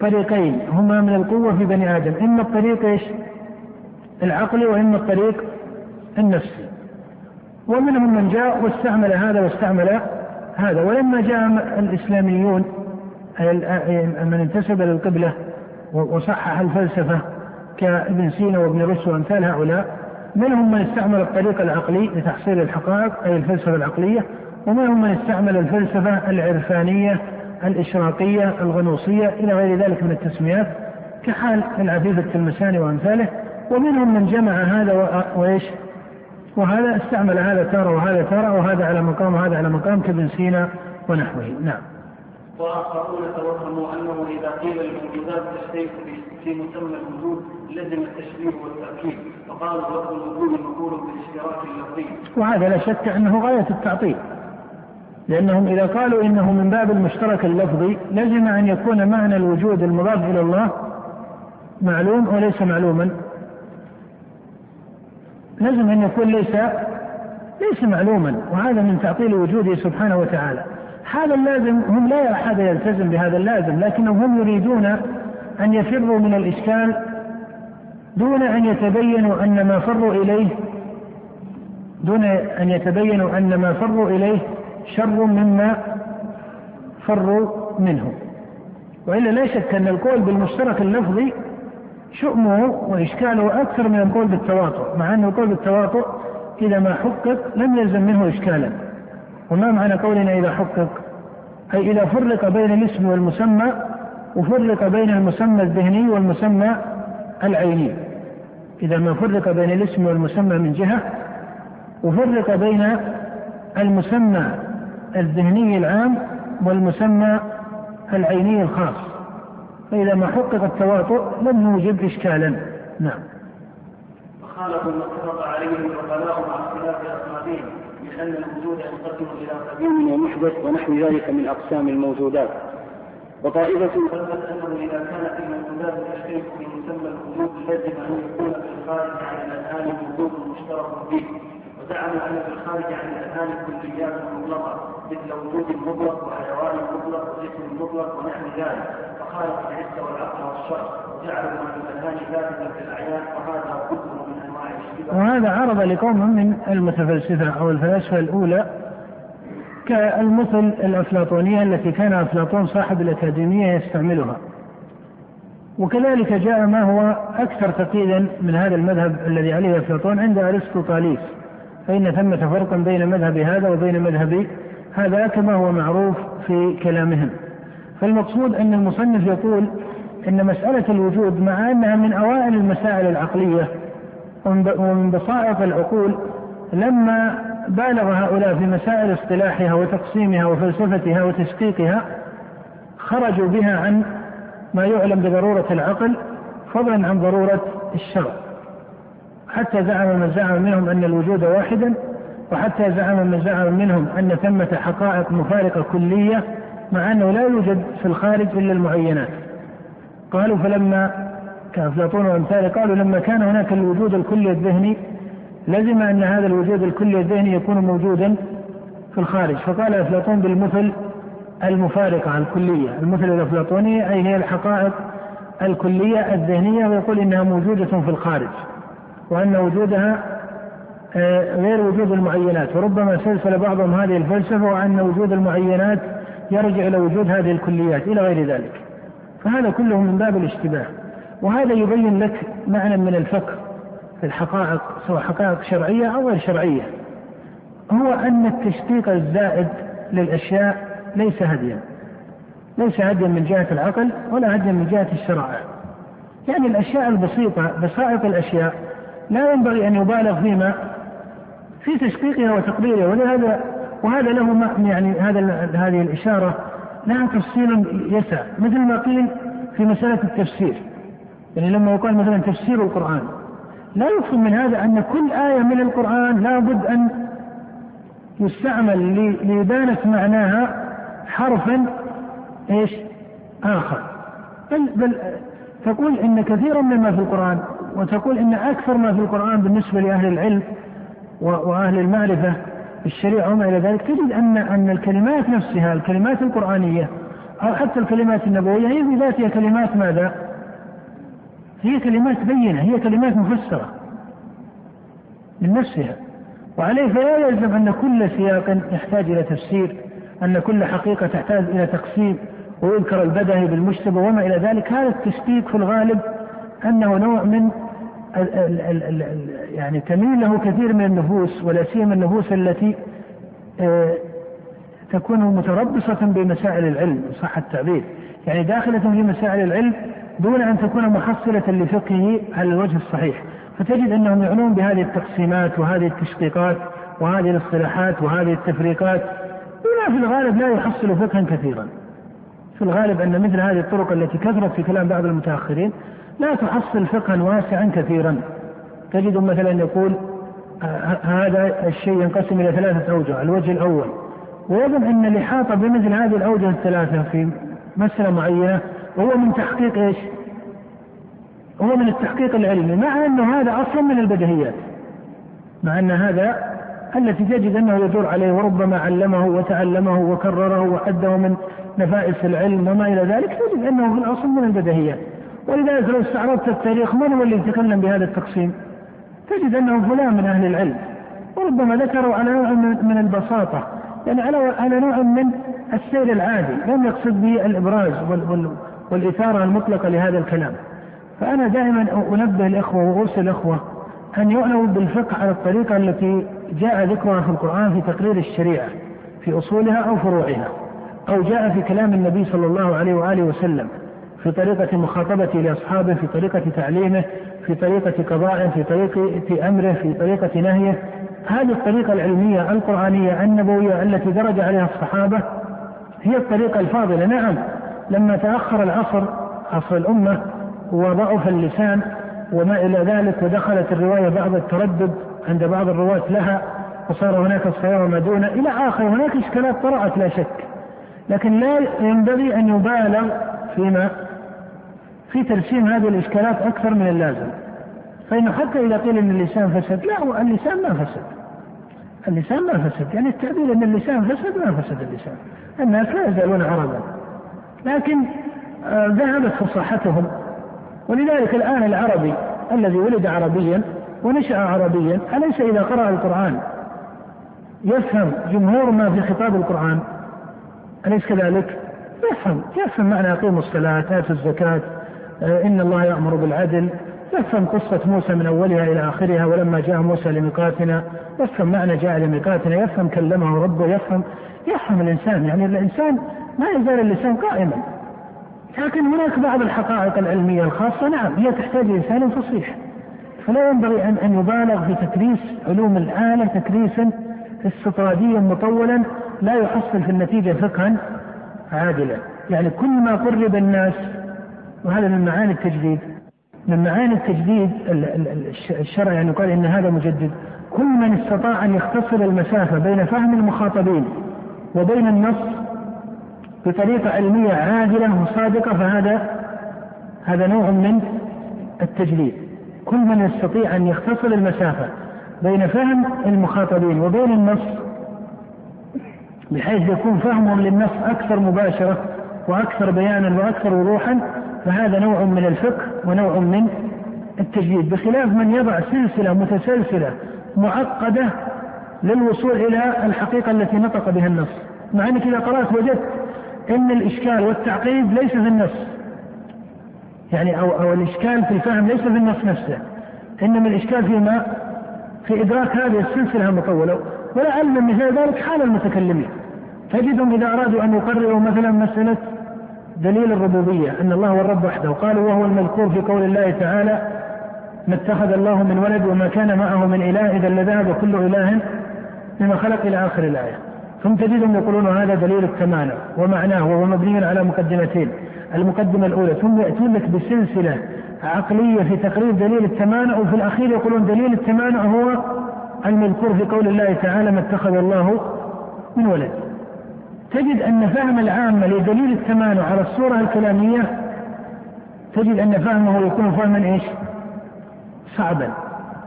طريقين هما من القوة في بني آدم إما الطريق إيش؟ العقلي وإما الطريق النفسي. ومنهم من جاء واستعمل هذا واستعمل هذا ولما جاء الإسلاميون من انتسب للقبلة وصحح الفلسفة كابن سينا وابن رشد وأمثال هؤلاء منهم من استعمل الطريق العقلي لتحصيل الحقائق أي الفلسفة العقلية ومنهم من استعمل الفلسفة العرفانية الإشراقية الغنوصية إلى غير ذلك من التسميات كحال العفيف التلمساني وأمثاله ومنهم من جمع هذا وإيش؟ وهذا استعمل هذا تارة وهذا تارة وهذا على مقام وهذا على مقام كابن سينا ونحوه نعم وآخرون توهموا أنه إذا قيل الموجودات تشترك في مسمى الوجود لزم التشبيه والتأكيد وقالوا لفظ الوجود مقول بالاشتراك اللفظي. وهذا لا شك أنه غاية التعطيل. لأنهم إذا قالوا إنه من باب المشترك اللفظي لزم أن يكون معنى الوجود المضاف إلى الله معلوم وليس معلوما. لازم أن يكون ليس ليس معلوما وهذا من تعطيل وجوده سبحانه وتعالى. هذا اللازم هم لا يرى يلتزم بهذا اللازم لكنهم هم يريدون أن يفروا من الإشكال دون أن يتبينوا أن ما فروا إليه دون أن يتبينوا أن ما فروا إليه شر مما فروا منه وإلا لا شك أن القول بالمشترك اللفظي شؤمه وإشكاله أكثر من القول بالتواطؤ مع أن القول بالتواطؤ إذا ما حقق لم يلزم منه إشكالا. وما معنى قولنا إذا حقق؟ أي إذا فرق بين الاسم والمسمى وفرق بين المسمى الذهني والمسمى العيني. إذا ما فرق بين الاسم والمسمى من جهة وفرق بين المسمى الذهني العام والمسمى العيني الخاص. فإذا ما حقق التواطؤ لم يوجب إشكالا. نعم. وخالفوا ما اتفق عليه العقلاء مع اختلاف أسمائهم من أن الوجود ينقسم إلى قديم ومحدث ونحو ذلك من أقسام الموجودات. وطائفة ثبت أنه إذا كانت الموجودات تشترك في مسمى الوجود لزم أن يكون في الخارج عن الأذهان وجود مشترك فيه. وزعموا أن في الخارج عن الأذهان كليات مطلقة مثل وجود مطلق وحيوان مطلق وجسم مطلق ونحو ذلك. فخالف العزة والعقل والشرع وجعلوا من الأذهان ذاتها في الأعيان وهذا كله من أنواع وهذا عرض لقوم من المتفلسفة أو الفلاسفة الأولى كالمثل الأفلاطونية التي كان أفلاطون صاحب الأكاديمية يستعملها. وكذلك جاء ما هو أكثر تقييدا من هذا المذهب الذي عليه أفلاطون عند أرسطو طاليس فإن ثمة فرقا بين مذهب هذا وبين مذهب هذا كما هو معروف في كلامهم. فالمقصود أن المصنف يقول أن مسألة الوجود مع أنها من أوائل المسائل العقلية ومن بسائط العقول لما بالغ هؤلاء في مسائل اصطلاحها وتقسيمها وفلسفتها وتشقيقها خرجوا بها عن ما يعلم بضرورة العقل فضلا عن ضرورة الشرع. حتى زعم من زعم منهم أن الوجود واحدا وحتى زعم من زعم منهم أن ثمة حقائق مفارقة كلية مع أنه لا يوجد في الخارج إلا المعينات. قالوا فلما كأفلاطون وأمثاله قالوا لما كان هناك الوجود الكلي الذهني لزم أن هذا الوجود الكلي الذهني يكون موجودا في الخارج. فقال أفلاطون بالمثل المفارقة الكلية. المثل الأفلاطوني أي هي الحقائق الكلية الذهنية ويقول إنها موجودة في الخارج وأن وجودها آه، غير وجود المعينات. وربما سلسل بعضهم هذه الفلسفة وأن وجود المعينات يرجع إلى وجود هذه الكليات إلى غير ذلك. فهذا كله من باب الاشتباه وهذا يبين لك معنى من الفقه في الحقائق سواء حقائق شرعية أو غير شرعية. هو أن التشقيق الزائد للأشياء ليس هديا. ليس هديا من جهة العقل ولا هديا من جهة الشرائع. يعني الأشياء البسيطة بسائط الأشياء لا ينبغي أن يبالغ فيما في تشقيقها وتقديرها. ولهذا وهذا له يعني هذا هذه الإشارة لها تفصيل يسع. مثل ما قيل في مسألة التفسير. يعني لما يقال مثلا تفسير القرآن. لا يفهم من هذا أن كل آية من القرآن لابد أن يستعمل لإبانة معناها حرفا إيش؟ آخر. بل بل تقول إن كثيرا مما في القرآن وتقول إن أكثر ما في القرآن بالنسبة لأهل العلم وأهل المعرفة بالشريعة وما إلى ذلك تجد أن أن الكلمات نفسها الكلمات القرآنية أو حتى الكلمات النبوية هي بذاتها كلمات ماذا؟ هي كلمات بينة هي كلمات مفسرة من نفسها وعليه فلا يلزم أن كل سياق يحتاج إلى تفسير أن كل حقيقة تحتاج إلى تقسيم ويذكر البدهي بالمشتبه وما إلى ذلك هذا التشكيك في الغالب أنه نوع من يعني تميل له كثير من النفوس ولا سيما النفوس التي آه، تكون متربصة بمسائل العلم صح التعبير. يعني داخلة في مسائل العلم دون أن تكون محصلة لفقهه على الوجه الصحيح. فتجد أنهم يعنون بهذه التقسيمات وهذه التشقيقات وهذه الاصطلاحات وهذه التفريقات بما في الغالب لا يحصل فقها كثيرا. في الغالب أن مثل هذه الطرق التي كثرت في كلام بعض المتأخرين لا تحصل فقها واسعا كثيرا. تجد مثلا يقول آه، هذا الشيء ينقسم إلى ثلاثة أوجه الوجه الأول. ويظن أن الإحاطة بمثل هذه الأوجه الثلاثة في مسألة معينة هو من تحقيق إيش؟ هو من التحقيق العلمي مع أنه هذا أصلا من البديهيات مع أن هذا التي تجد أنه يدور عليه وربما علمه وتعلمه وكرره وحده من نفائس العلم وما إلى ذلك تجد أنه في الأصل من البديهيات ولذلك لو استعرضت التاريخ من هو اللي يتكلم بهذا التقسيم؟ تجد أنه فلان من أهل العلم وربما ذكروا على نوع من البساطة يعني على على نوع من السير العادي لم يقصد به الإبراز والإثارة المطلقة لهذا الكلام. فأنا دائما أنبه الإخوة وأرسل الإخوة أن يعنوا بالفقه على الطريقة التي جاء ذكرها في القرآن في تقرير الشريعة في أصولها أو فروعها أو جاء في كلام النبي صلى الله عليه وآله وسلم. في طريقة مخاطبته لأصحابه في طريقة تعليمه في طريقة قضائه في طريقة أمره في طريقة نهيه هذه الطريقة العلمية القرآنية النبوية التي درج عليها الصحابة هي الطريقة الفاضلة. نعم لما تأخر العصر عصر الأمة وضعف اللسان وما إلى ذلك ودخلت الرواية بعض التردد عند بعض الرواة لها وصار هناك الصيام وما دون إلى آخر هناك إشكالات طرأت لا شك لكن لا ينبغي أن يبالغ فيما في ترسيم هذه الإشكالات أكثر من اللازم. فإنه حتى إذا قيل أن اللسان فسد لا اللسان ما فسد. اللسان ما فسد. يعني التعبير أن اللسان فسد ما فسد اللسان. الناس لا يزالون عربا. لكن آه، ذهبت فصاحتهم. ولذلك الآن العربي الذي ولد عربيا ونشأ عربيا أليس إذا قرأ القرآن يفهم جمهور ما في خطاب القرآن؟ أليس كذلك؟ يفهم. يفهم معنى أقيموا الصلاة آتوا الزكاة. إن الله يأمر بالعدل. يفهم قصة موسى من أولها إلى آخرها ولما جاء موسى لميقاتنا يفهم معنى جاء لميقاتنا يفهم كلمه ربه يفهم يفهم الإنسان. يعني الإنسان ما يزال اللسان قائما. لكن هناك بعض الحقائق العلمية الخاصة. نعم هي تحتاج لسان فصيح. فلا ينبغي أن أن يبالغ في تكريس علوم الآلة تكريسا استطراديا مطولا لا يحصل في النتيجة فقها عادلا. يعني كل ما قرب الناس وهذا من معاني التجديد. من معاني التجديد الشرع يعني قال إن هذا مجدد. كل من استطاع أن يختصر المسافة بين فهم المخاطبين وبين النص بطريقة علمية عادلة وصادقة فهذا هذا نوع من التجديد. كل من يستطيع أن يختصر المسافة بين فهم المخاطبين وبين النص بحيث يكون فهمهم للنص أكثر مباشرة وأكثر بيانا وأكثر وضوحا فهذا نوع من الفقه ونوع من التجديد بخلاف من يضع سلسلة متسلسلة معقدة للوصول إلى الحقيقة التي نطق بها النص. مع أنك إذا قرأت وجدت إن الإشكال والتعقيد ليس في النص. يعني أو أو الإشكال في الفهم ليس في النص نفسه. إنما الإشكال فيما في إدراك هذه السلسلة المطولة. ولعل مثال ذلك حال المتكلمين. تجدهم إذا أرادوا أن يقرروا مثلا مسألة دليل الربوبية أن الله هو الرب وحده. قالوا وهو المذكور في قول الله تعالى ما اتخذ الله من ولد وما كان معه من إله إذا لذهب كل إله بما خلق إلى آخر الآية. ثم تجدهم يقولون هذا دليل التمانع ومعناه وهو مبني على مقدمتين. المقدمة الأولى ثم يأتون لك بسلسلة عقلية في تقرير دليل التمانع وفي الأخير يقولون دليل التمانع هو المذكور في قول الله تعالى ما اتخذ الله من ولد. تجد أن فهم العامة لدليل التمانع على الصورة الكلامية تجد أن فهمه يكون فهما إيش؟ صعبا.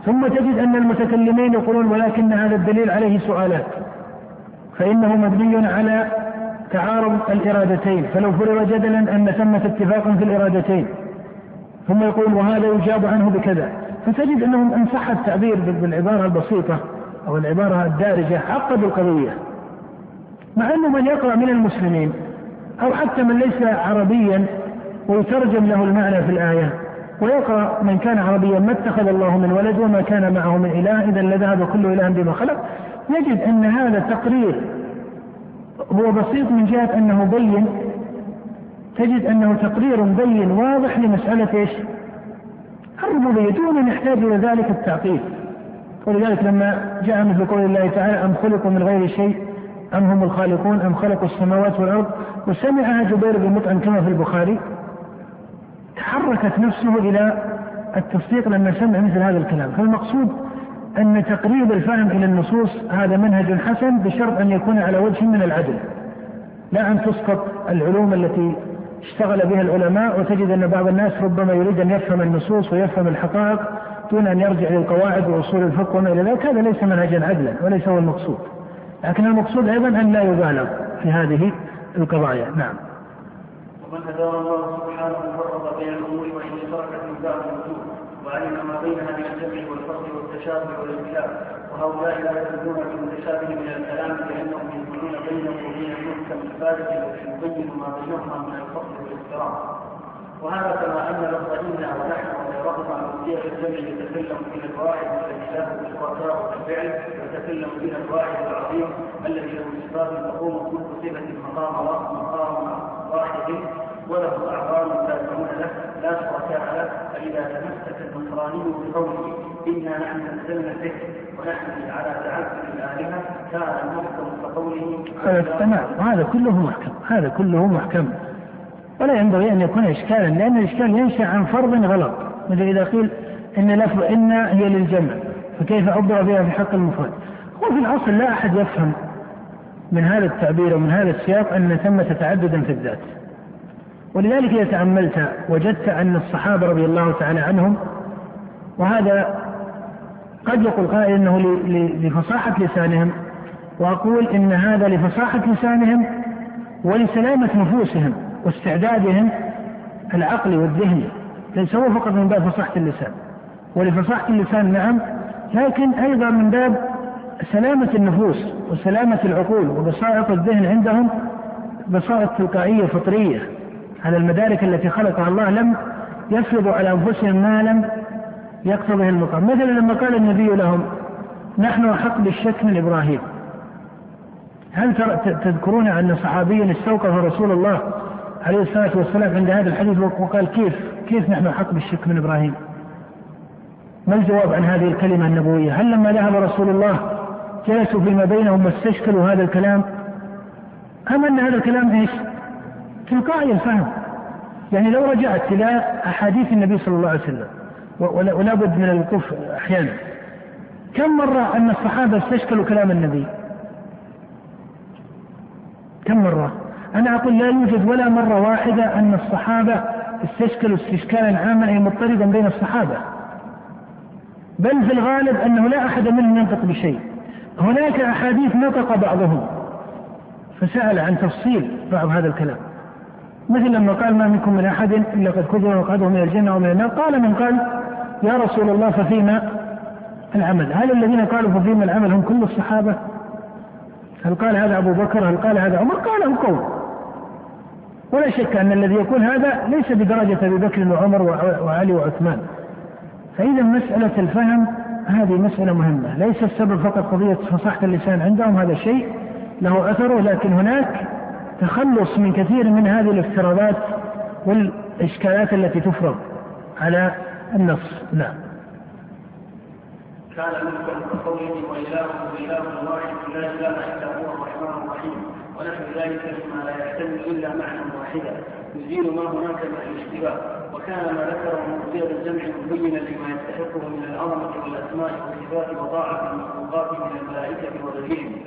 ثم تجد أن المتكلمين يقولون ولكن هذا الدليل عليه سؤالات. فإنه مبني على تعارض الإرادتين. فلو فرض جدلا أن ثمة اتفاق في الإرادتين. ثم يقول وهذا يجاب عنه بكذا. فتجد أنهم إن صح التعبير بالعبارة البسيطة أو العبارة الدارجة عقدوا القضية. مع أنه من يقرأ من المسلمين أو حتى من ليس عربيا ويترجم له المعنى في الآية ويقرأ من كان عربيا ما اتخذ الله من ولد وما كان معه من إله إذا لذهب كل إله بما خلق. يجد أن هذا تقرير هو بسيط من جهة أنه بين. تجد أنه تقرير بين واضح لمسألة إيش؟ الربوبية. دون أن يحتاج إلى ذلك التعقيد ولذلك لما جاء مثل قول الله تعالى أم خلقوا من غير شيء؟ أم هم الخالقون أم خلقوا السماوات والأرض؟ وسمعها جبير بن مطعم كما في البخاري. تحركت نفسه إلى التصديق لما سمع مثل هذا الكلام. فالمقصود أن تقريب الفهم إلى النصوص هذا منهج حسن بشرط أن يكون على وجه من العدل. لا أن تسقط العلوم التي اشتغل بها العلماء وتجد أن بعض الناس ربما يريد أن يفهم النصوص ويفهم الحقائق دون أن يرجع للقواعد وأصول الفقه وما إلى ذلك. هذا ليس منهجا عدلا وليس هو المقصود. لكن المقصود أيضا أن لا يبالغ في هذه القضايا. نعم. ومن هداه الله سبحانه فرق بين الأمور وان تركت من بعض الوجوه وعلم ما بينها من الجمع والفصل والتشابه والإنكار وهؤلاء لا يخرجون بالمتشابه من الكلام لأنهم يدخلون بينه وبين المحكم الفارق التي يبين ما بينهما من الفصل والاضطراب وهذا كما أن لفظ أنا ونحن ورغم عن في الجمع يتكلم فيها الواحد الذي له شركاء في الفعل ويتكلم فيها الواحد العظيم الذي له صفات تقوم كل صفة مقام مقام واحد وله أعضاء تابعون له لا شركاء له فإذا تمسك النصراني بقوله إنا نحن نزلنا الذكر ونحن على تعبد الآلهة كان المحكم كقوله هذا تمام وهذا كله محكم. هذا كله محكم. ولا ينبغي أن يكون إشكالا لأن الإشكال ينشأ عن فرض غلط. مثل إذا قيل إن لفظ إن هي للجمع فكيف عبر بها في حق المفرد؟ هو في الأصل لا أحد يفهم من هذا التعبير ومن هذا السياق أن ثمة تعددا في الذات. ولذلك إذا تأملت وجدت أن الصحابة رضي الله تعالى عنهم وهذا قد يقول قائل إنه لفصاحة لسانهم وأقول إن هذا لفصاحة لسانهم ولسلامة نفوسهم. واستعدادهم العقلي والذهني ليس هو فقط من باب فصاحة اللسان. ولفصاحة اللسان نعم لكن أيضا من باب سلامة النفوس وسلامة العقول وبساطة الذهن عندهم بساطة تلقائية فطرية على المدارك التي خلقها الله لم يفرضوا على أنفسهم ما لم يقتضيه المقام. مثلا لما قال النبي لهم نحن احق بالشك من إبراهيم هل تذكرون أن صحابيا استوقف رسول الله عليه الصلاة والسلام عند هذا الحديث وقال كيف كيف نحن احق بالشك من إبراهيم؟ ما الجواب عن هذه الكلمة النبوية؟ هل لما ذهب رسول الله جلسوا فيما بينهم واستشكلوا هذا الكلام؟ أم أن هذا الكلام إيش؟ تلقائي الفهم يعني لو رجعت إلى أحاديث النبي صلى الله عليه وسلم ولا بد من الوقوف أحيانا كم مرة أن الصحابة استشكلوا كلام النبي كم مرة أنا أقول لا يوجد ولا مرة واحدة أن الصحابة استشكلوا استشكالا عاما أي مضطردا بين الصحابة. بل في الغالب أنه لا أحد منهم ينطق بشيء. هناك أحاديث نطق بعضهم. فسأل عن تفصيل بعض هذا الكلام. مثل لما قال ما منكم من أحد إلا قد كذب مقعده من الجنة ومن النار. قال من قال يا رسول الله ففيما العمل. هل الذين قالوا ففيما العمل هم كل الصحابة؟ هل قال هذا أبو بكر؟ هل قال هذا عمر؟ قاله قوم. ولا شك أن الذي يقول هذا ليس بدرجة أبي بكر وعمر وعلي وعثمان. فإذا مسألة الفهم هذه مسألة مهمة. ليس السبب فقط قضية فصاحة اللسان عندهم هذا شيء له اثره لكن هناك تخلص من كثير من هذه الافتراضات والإشكالات التي تفرض على النص. نعم. كان ملكا كقوله وإله إله واحد لا إله إلا هو الرحمن الرحيم ونحو ذلك مما لا يحتمل إلا معنى واحدا. يزيل ما هناك من الاشتباه وكان ما ذكره مبدئ الجمع مبينا لما يستحقه من العظمة والأسماء والصفات وطاعة المخلوقات من الملائكة وغيرهم.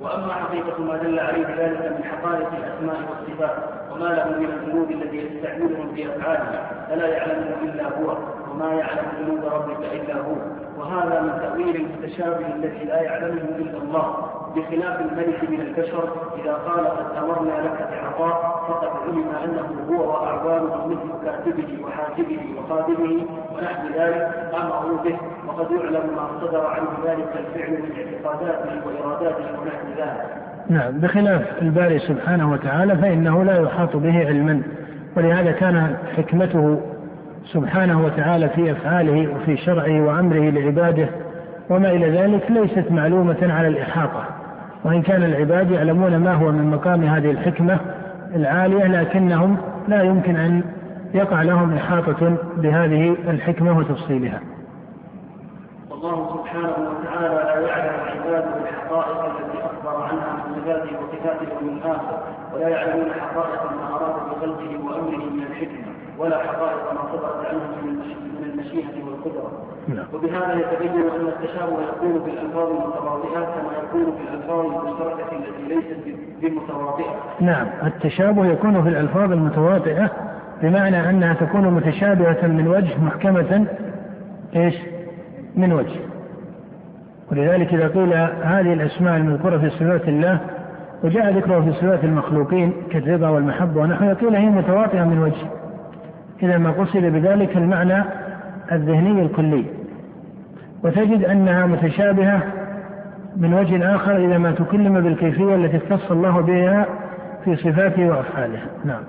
وأما حقيقة ما دل عليه ذلك من حقائق الأسماء والصفات وما له من الذنوب الذي يستعملهم في افعاله فلا يعلمه إلا هو وما يعلم ذنوب ربك إلا هو. وهذا من تأويل المتشابه الذي لا يعلمه إلا الله. بخلاف الملك من البشر إذا قال قد أمرنا لك بعطاء فقد علم أنه هو وأعوانه مثل كاتبه وحاكمه وخادمه ونحو ذلك أمروا به وقد يعلم ما صدر عنه ذلك الفعل من اعتقاداته وإراداته ونحو ذلك. نعم بخلاف الباري سبحانه وتعالى فإنه لا يحاط به علما ولهذا كان حكمته سبحانه وتعالى في أفعاله وفي شرعه وأمره لعباده وما إلى ذلك ليست معلومة على الإحاطة. وإن كان العباد يعلمون ما هو من مقام هذه الحكمة العالية لكنهم لا يمكن أن يقع لهم إحاطة بهذه الحكمة وتفصيلها. والله سبحانه وتعالى لا يعلم عباده الحقائق التي أخبر عنها من صفاته وصفاته من آخر ولا يعلمون حقائق ما أراد بخلقه وأمره من الحكمة ولا حقائق ما صدرت عنه من المشيئة والقدرة نعم. وبهذا يتبين أن التشابه يكون في الألفاظ المتواضعة كما يكون في الألفاظ المشتركة التي ليست بمتواضعة. نعم التشابه يكون في الألفاظ المتواضعة بمعنى أنها تكون متشابهة من وجه محكمة إيش؟ من وجه. ولذلك إذا قيل هذه الأسماء المذكورة في صفات الله وجاء ذكرها في صفات المخلوقين كالرضا والمحبة ونحوها قيل هي متواطئة من وجه. إذا ما قصد بذلك المعنى الذهني الكلي. وتجد أنها متشابهة من وجه آخر إذا ما تكلم بالكيفية التي اختص الله بها في صفاته وأفعاله. نعم.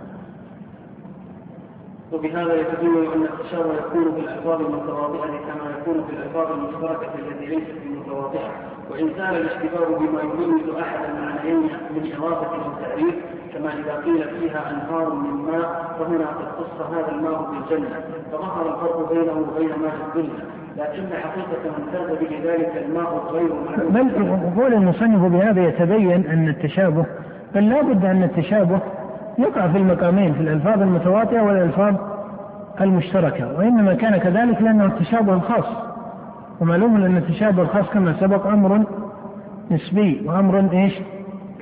وبهذا يتبين أن التشابه يكون في الألفاظ المتواضعة كما يكون في الألفاظ المشتركة التي ليست بمتواضعة. وإن كان الاشتباه بما يميز أحد المعنيين من إضافة أو تعريف كما إذا قيل فيها أنهار من ماء فهنا قد خص هذا الماء بالجنة فظهر الفرق بينه وبين ماء الدنيا. لكن حقيقة من به ذلك الماء غير معلوم. بل قول المصنف بهذا يتبين أن التشابه بل لا بد أن التشابه يقع في المقامين في الألفاظ المتواترة والألفاظ المشتركة وإنما كان كذلك لأنه التشابه الخاص. ومعلوم أن التشابه الخاص كما سبق أمر نسبي وأمر إيش؟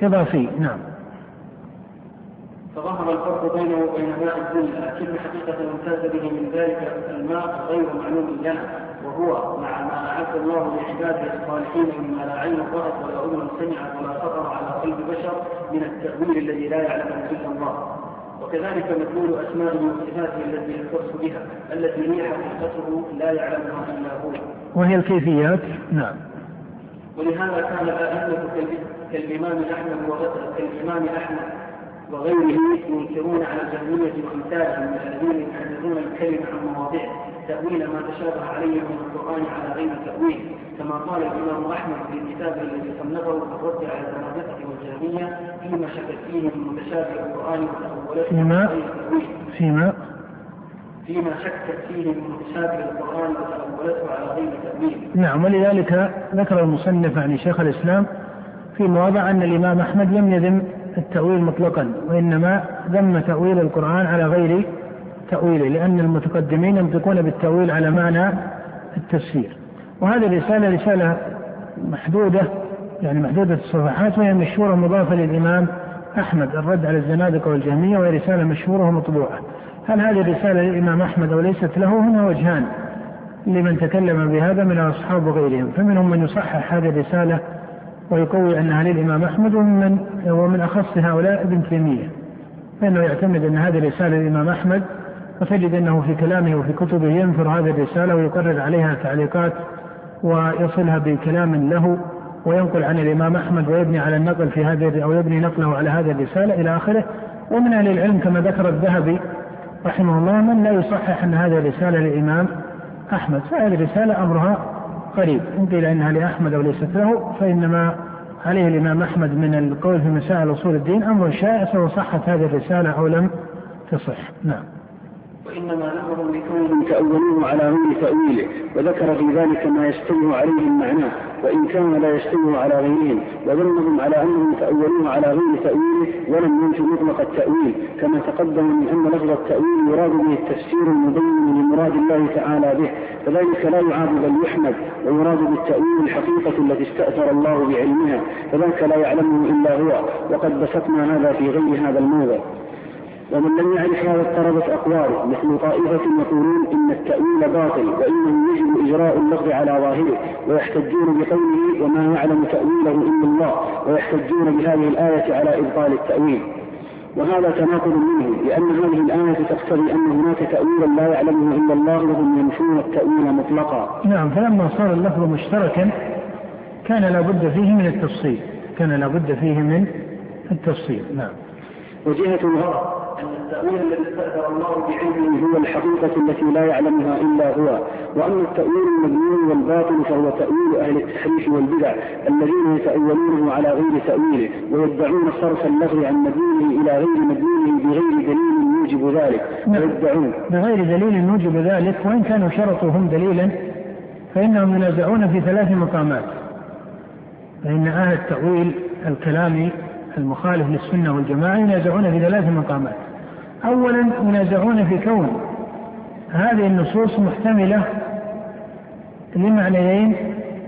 إضافي. نعم. فظهر الفرق بينه وبين ماء الدنيا لكن حقيقة امتاز به من ذلك الماء غير معلوم لنا وهو مع ما أعد الله لعباده الصالحين مما لا عين رأت ولا أذن سمعت ولا خطر على قلب بشر من التأويل الذي لا يعلمه إلا الله. وكذلك مدلول أسمائه وصفاته التي يختص بها التي هي حقيقته لا يعلمها إلا هو. وهي الكيفيات؟ نعم. ولهذا كان الأئمة كالإمام أحمد كالإمام أحمد وغيره ينكرون على الجهمية وأمثالهم من الذين يحررون الكلمة عن مواضعه تأويل ما تشابه عليه من القرآن على غير تأويل كما قال الإمام أحمد في كتابه الذي صنفه في الرد على الزنادقة والجهمية فيما شكت فيه من متشابه القرآن وتأولته فيما؟ فيما؟ فيما شكت فيه من متشابه القرآن وتأولته على غير تأويل. نعم ولذلك ذكر المصنف عن شيخ الإسلام في مواضع أن الإمام أحمد لم يذم التأويل مطلقا وإنما ذم تأويل القرآن على غير تأويله لأن المتقدمين ينطقون بالتأويل على معنى التفسير. وهذه الرسالة رسالة محدودة يعني محدودة الصفحات وهي مشهورة مضافة للإمام أحمد الرد على الزنادقة والجهمية وهي رسالة مشهورة ومطبوعة. هل هذه الرسالة للإمام أحمد أو ليست له؟ هنا وجهان لمن تكلم بهذا من الأصحاب وغيرهم. فمنهم من يصحح هذه الرسالة ويقوي أنها للإمام أحمد ومن ومن أخص هؤلاء ابن تيمية. فإنه يعتمد أن هذه الرسالة للإمام أحمد وتجد أنه في كلامه وفي كتبه ينثر هذه الرسالة ويقرر عليها تعليقات ويصلها بكلام له وينقل عن الإمام أحمد ويبني على النقل في هذه أو يبني نقله على هذه الرسالة إلى آخره. ومن أهل العلم كما ذكر الذهبي رحمه الله من لا يصحح أن هذه الرسالة للإمام أحمد. فهذه الرسالة أمرها قريب. إن قيل إنها لأحمد أو ليست له فإنما عليه الإمام أحمد من القول في مسائل أصول الدين. أمر شائع سواء صحت هذه الرسالة أو لم تصح. نعم. وإنما ذكروا لكونهم تأولوه على غير تأويله وذكر في ذلك ما يشتبه عليهم معناه وإن كان لا يشتبه على غيرهم وظنهم على أنهم تأولوه على غير تأويله ولم ينفي مطلق التأويل كما تقدم من أن لفظ التأويل يراد به التفسير المبين لمراد الله تعالى به فذلك لا يعاب بل يحمد ويراد بالتأويل الحقيقة التي استأثر الله بعلمها فذاك لا يعلمه إلا هو وقد بسطنا هذا في غير هذا الموضع. ومن لم يعرف هذا اضطربت أقواله مثل طائفة يقولون إن التأويل باطل وإنه يجب إجراء اللفظ على ظاهره ويحتجون بقوله وما يعلم تأويله إلا الله ويحتجون بهذه الآية على إبطال التأويل وهذا تناقض منه لأن هذه الآية تقتضي أن هناك تأويلا لا يعلمه إلا الله وهم ينفون التأويل مطلقا. نعم فلما صار اللفظ مشتركا كان لابد فيه من التفصيل، كان لابد فيه من التفصيل، نعم. وجهة الغرض التأويل الذي استأثر الله بعلمه هو الحقيقة التي لا يعلمها إلا هو. وأما التأويل المذموم والباطل فهو تأويل أهل التحريف والبدع الذين يتأولونه على غير تأويله ويدعون صرف اللفظ عن مدلوله إلى غير مدلوله بغير دليل يوجب ذلك. ويدعون. بغير دليل يوجب ذلك. وإن كانوا شرطوا هم دليلا فإنهم ينازعون في ثلاث مقامات. فإن أهل التأويل الكلامي المخالف للسنة والجماعة ينازعون في ثلاث مقامات. أولا ينازعون في كون. هذه النصوص محتملة لمعنيين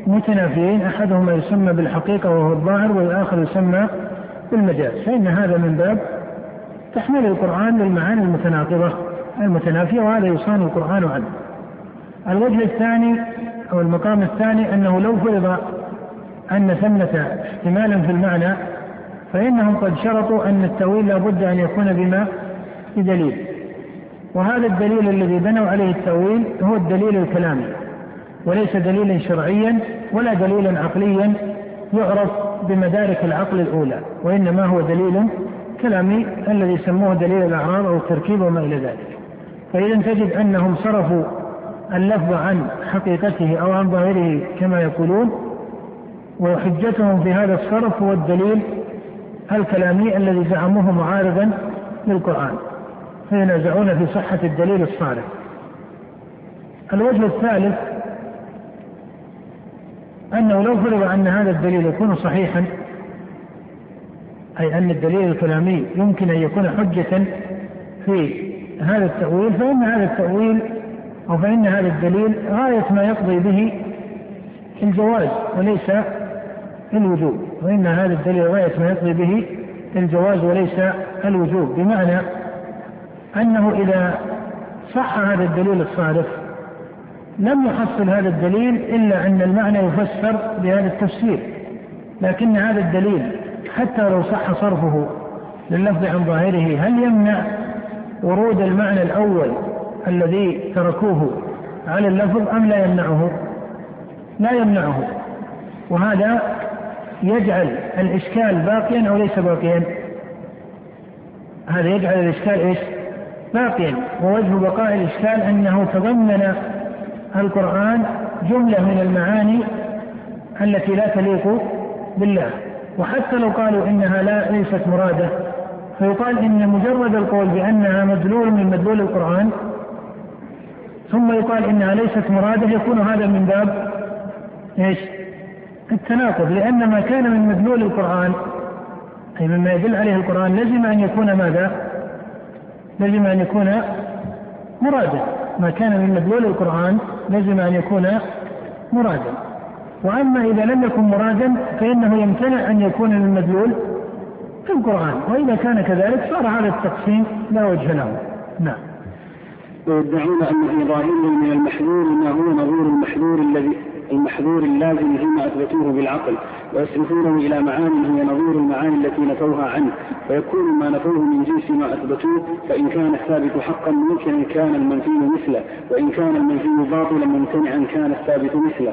متنافيين. أحدهما يسمى بالحقيقة وهو الظاهر والآخر يسمى بالمجاز. فإن هذا من باب تحميل القرآن للمعاني المتناقضة المتنافية وهذا يصان القرآن عنه. الوجه الثاني أو المقام الثاني أنه لو فرض أن ثمة احتمالا في المعنى فإنهم قد شرطوا أن التأويل لابد أن يكون بما بدليل. وهذا الدليل الذي بنوا عليه التأويل هو الدليل الكلامي. وليس دليلا شرعيا ولا دليلا عقليا يعرف بمدارك العقل الأولى وإنما هو دليل كلامي الذي سموه دليل الأعراض أو التركيب وما إلى ذلك. فإذا تجد أنهم صرفوا اللفظ عن حقيقته أو عن ظاهره كما يقولون وحجتهم في هذا الصرف هو الدليل الكلامي الذي زعموه معارضا للقرآن. فينازعون في صحة الدليل الصارف الوجه الثالث أنه لو فرض أن هذا الدليل يكون صحيحا أي أن الدليل الكلامي يمكن أن يكون حجة في هذا التأويل فإن هذا التأويل أو فإن هذا الدليل غاية ما يقضي به الجواز وليس الوجوب. وإن هذا الدليل غاية ما يقضي به الجواز وليس الوجوب. بمعنى أنه إذا صح هذا الدليل الصارف لم يحصل هذا الدليل إلا أن المعنى يفسر بهذا التفسير لكن هذا الدليل حتى لو صح صرفه لللفظ عن ظاهره هل يمنع ورود المعنى الأول الذي تركوه على اللفظ أم لا يمنعه؟ لا يمنعه وهذا يجعل الإشكال باقيا أو ليس باقيا؟ هذا يجعل الإشكال إيش؟ باقيا ووجه بقاء الإشكال أنه تضمن القرآن جملة من المعاني التي لا تليق بالله وحتى لو قالوا إنها لا ليست مرادة فيقال إن مجرد القول بأنها مدلول من مدلول القرآن ثم يقال إنها ليست مرادة يكون هذا من باب إيش؟ التناقض لأن ما كان من مدلول القرآن أي مما يدل عليه القرآن لزم أن يكون ماذا؟ لزم أن يكون مرادا. ما كان من مدلول القرآن لزم أن يكون مرادا. وأما إذا لم يكن مرادا فإنه يمتنع أن يكون من مدلول في القرآن. وإذا كان كذلك صار هذا التقسيم لا وجه له. نعم. ويدعون أن ظاهره من المحذور ما هو نظير المحذور الذي المحذور اللازم فيما أثبتوه بالعقل ويصرفونه إلى معان هي نظير المعاني التي نفوها عنه. فيكون ما نفوه من جنس ما أثبتوه فإن كان الثابت حقا ممكنا كان المنفي مثله وإن كان المنفي باطلا ممتنعا كان الثابت مثله.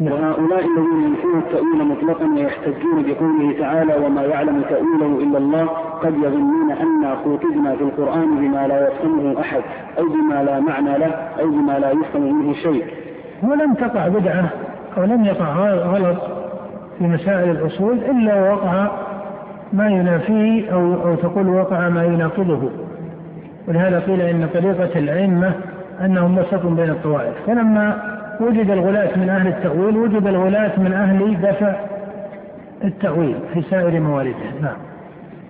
نعم. وهؤلاء الذين ينفون التأويل مطلقا ويحتجون بقوله تعالى وما يعلم تأويله إلا الله قد يظنون أنا خوطبنا في القرآن بما لا يفهمه أحد أو بما لا معنى له أو بما لا يفهم منه شيء. ولم تقع بدعة أو لم يقع غلط في مسائل الأصول إلا وقع ما ينافيه أو, أو تقول وقع ما يناقضه. ولهذا قيل إن طريقة الأئمة أنهم وسط بين الطوائف. فلما وجد الغلاة من أهل التأويل وجد الغلاة من أهل دفع التأويل في سائر موارده. نعم.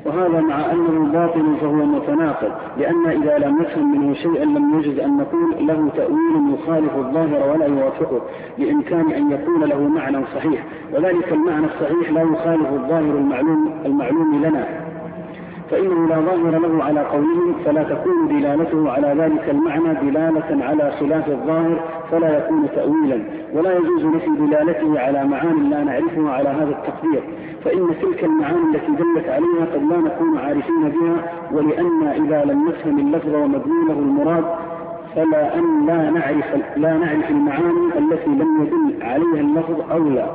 وهذا مع أنه باطل فهو متناقض لأن إذا لم نفهم منه شيئا لم يجد أن نقول له تأويل يخالف الظاهر ولا يوافقه بإمكان أن يكون له معنى صحيح وذلك المعنى الصحيح لا يخالف الظاهر المعلوم المعلوم لنا. فإنه لا ظاهر له على قولهم فلا تكون دلالته على ذلك المعنى دلالة على خلاف الظاهر فلا يكون تأويلا ولا يجوز نفي دلالته على معان لا نعرفها على هذا التقدير. فإن تلك المعاني التي دلت عليها قد لا نكون عارفين بها ولأن إذا لم نفهم اللفظ ومدلوله المراد فلا أن لا نعرف لا نعرف المعاني التي لم يدل عليها اللفظ أولى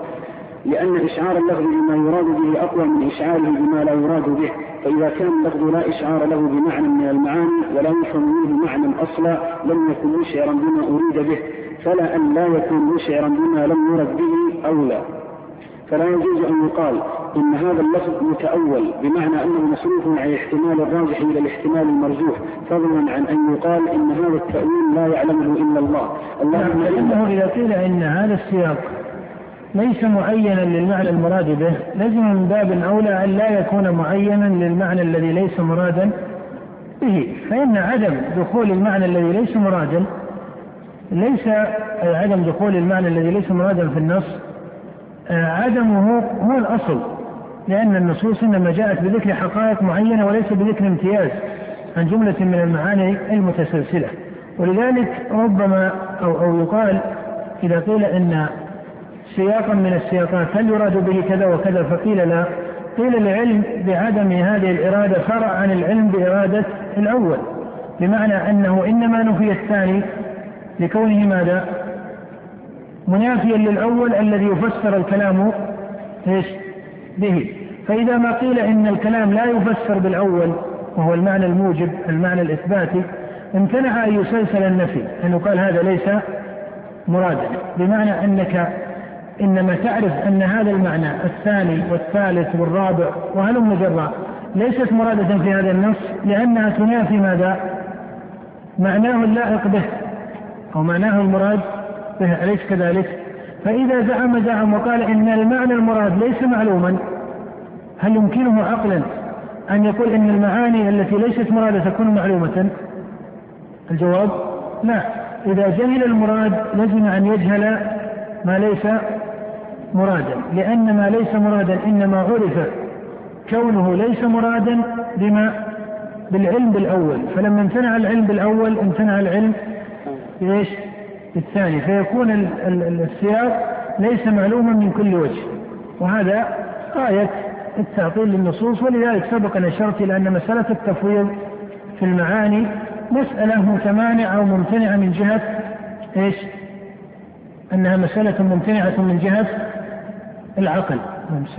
لأن إشعار اللفظ بما يراد به أقوى من إشعاره بما لا يراد به فإذا كان اللفظ لا إشعار له بمعنى من المعاني ولا يفهم منه معنى أصلا لم يكن مشعرا بما أريد به فلا أن لا يكون مشعرا بما لم يرد به أولى فلا يجوز أن يقال إن هذا اللفظ متأول بمعنى أنه مصروف عن الاحتمال الراجح إلى الاحتمال المرجوح فضلا عن أن يقال إن هذا التأويل لا يعلمه إلا الله. اللهم لأنه إذا قيل إن هذا السياق ليس معينا للمعنى المراد به. لزم من باب أولى أن لا يكون معينا للمعنى الذي ليس مرادا به. فإن عدم دخول المعنى الذي ليس مرادا ليس عدم دخول المعنى الذي ليس مرادا في النص عدمه هو الأصل. لأن النصوص إنما جاءت بذكر حقائق معينة وليس بذكر امتياز عن جملة من المعاني المتسلسلة. ولذلك ربما أو أو يقال إذا قيل إن سياقا من السياقات. هل يراد به كذا وكذا؟ فقيل لا. قيل العلم بعدم هذه الإرادة فرع عن العلم بإرادة الأول. بمعنى أنه إنما نفي الثاني لكونه ماذا؟ منافيا للأول الذي يفسر الكلام إيش؟ به. فإذا ما قيل إن الكلام لا يفسر بالأول وهو المعنى الموجب المعنى الإثباتي امتنع أن يسلسل النفي. أن يقال هذا ليس مرادا. بمعنى أنك إنما تعرف أن هذا المعنى الثاني والثالث والرابع وهلم جرا ليست مرادة في هذا النص لأنها تنافي ماذا؟ معناه اللائق به أو معناه المراد به أليس كذلك؟ فإذا زعم زعم وقال إن المعنى المراد ليس معلوما هل يمكنه عقلا أن يقول إن المعاني التي ليست مرادة تكون معلومة؟ الجواب لا إذا جهل المراد لزم أن يجهل ما ليس مرادا. لأن ما ليس مرادا إنما عرف. كونه ليس مرادا بما بالعلم بالأول. فلما امتنع العلم بالأول امتنع العلم بإيش؟ بالثاني. فيكون السياق ليس معلوما من كل وجه. وهذا غاية التعطيل للنصوص. ولذلك سبق أن أشرت إلى أن مسألة التفويض في المعاني مسألة متمانعة أو ممتنعة من جهة إيش؟ أنها مسألة ممتنعة من جهة العقل.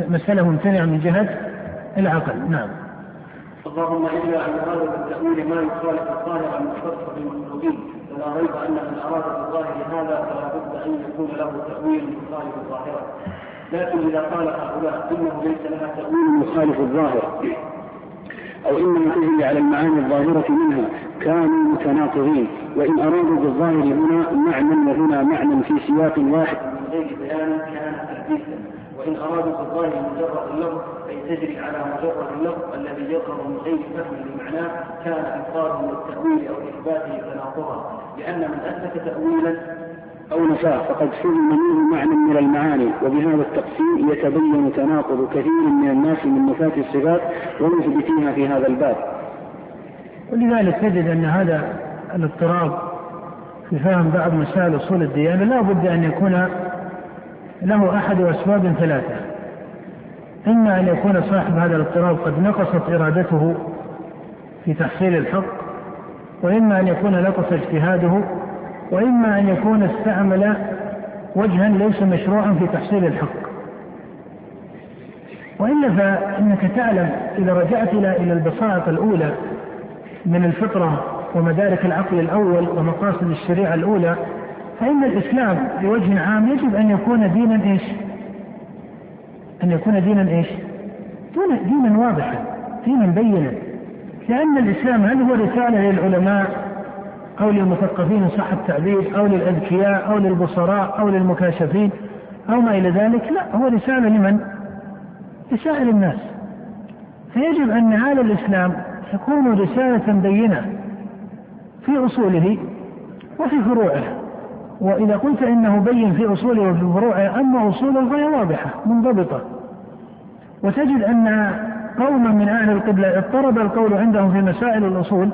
مسألة ممتنعة من جهة العقل. نعم. اللهم إلا أن هذا بالتأويل ما يخالف الظاهر المختص بالمخلوقين فلا ريب أن من أراد بالظاهر هذا فلا بد أن يكون له تأويل يخالف الظاهرة. لكن إذا قال هؤلاء إنه ليس لها تأويل يخالف الظاهر أو إنما أجري على المعاني الظاهرة منها كانوا متناقضين. وإن أرادوا بالظاهر هنا معنى وهنا معنى في سياق واحد. من غير بيان كان تلبيسا وإن أرادوا بالظاهر مجرد اللفظ أي تجري على مجرد اللفظ الذي يظهر من غير فهم لمعناه كان إفراده للتأويل أو إثباته تناقضا. لأن من أثبت تأويلا أو نفاه فقد فهم منه معنى من المعاني وبهذا التقسيم يتبين تناقض كثير من الناس من نفاة الصفات ومثبتيها في هذا الباب. ولذلك تجد أن هذا الاضطراب في فهم بعض مسائل أصول الديانة لا بد أن يكون له أحد أسباب ثلاثة. إما أن يكون صاحب هذا الاضطراب قد نقصت إرادته في تحصيل الحق وإما أن يكون نقص اجتهاده وإما أن يكون استعمل وجها ليس مشروعا في تحصيل الحق وإلا فإنك تعلم إذا رجعت إلى إلى البساطة الأولى من الفطرة ومدارك العقل الأول ومقاصد الشريعة الأولى فإن الإسلام بوجه عام يجب أن يكون دينا إيش؟ أن يكون دينا إيش؟ دينا واضحا دينا بينا لأن الإسلام هل هو رسالة للعلماء أو للمثقفين صح التعبير أو للأذكياء أو للبصراء أو للمكاشفين أو ما إلى ذلك لا هو رسالة لمن؟ لسائر الناس فيجب أن هذا الإسلام يكون رسالة بينة في أصوله وفي فروعه. وإذا قلت إنه بين في أصوله وفي فروعه أما أصوله فهي واضحة منضبطة. وتجد أن قوما من أهل القبلة اضطرب القول عندهم في مسائل الأصول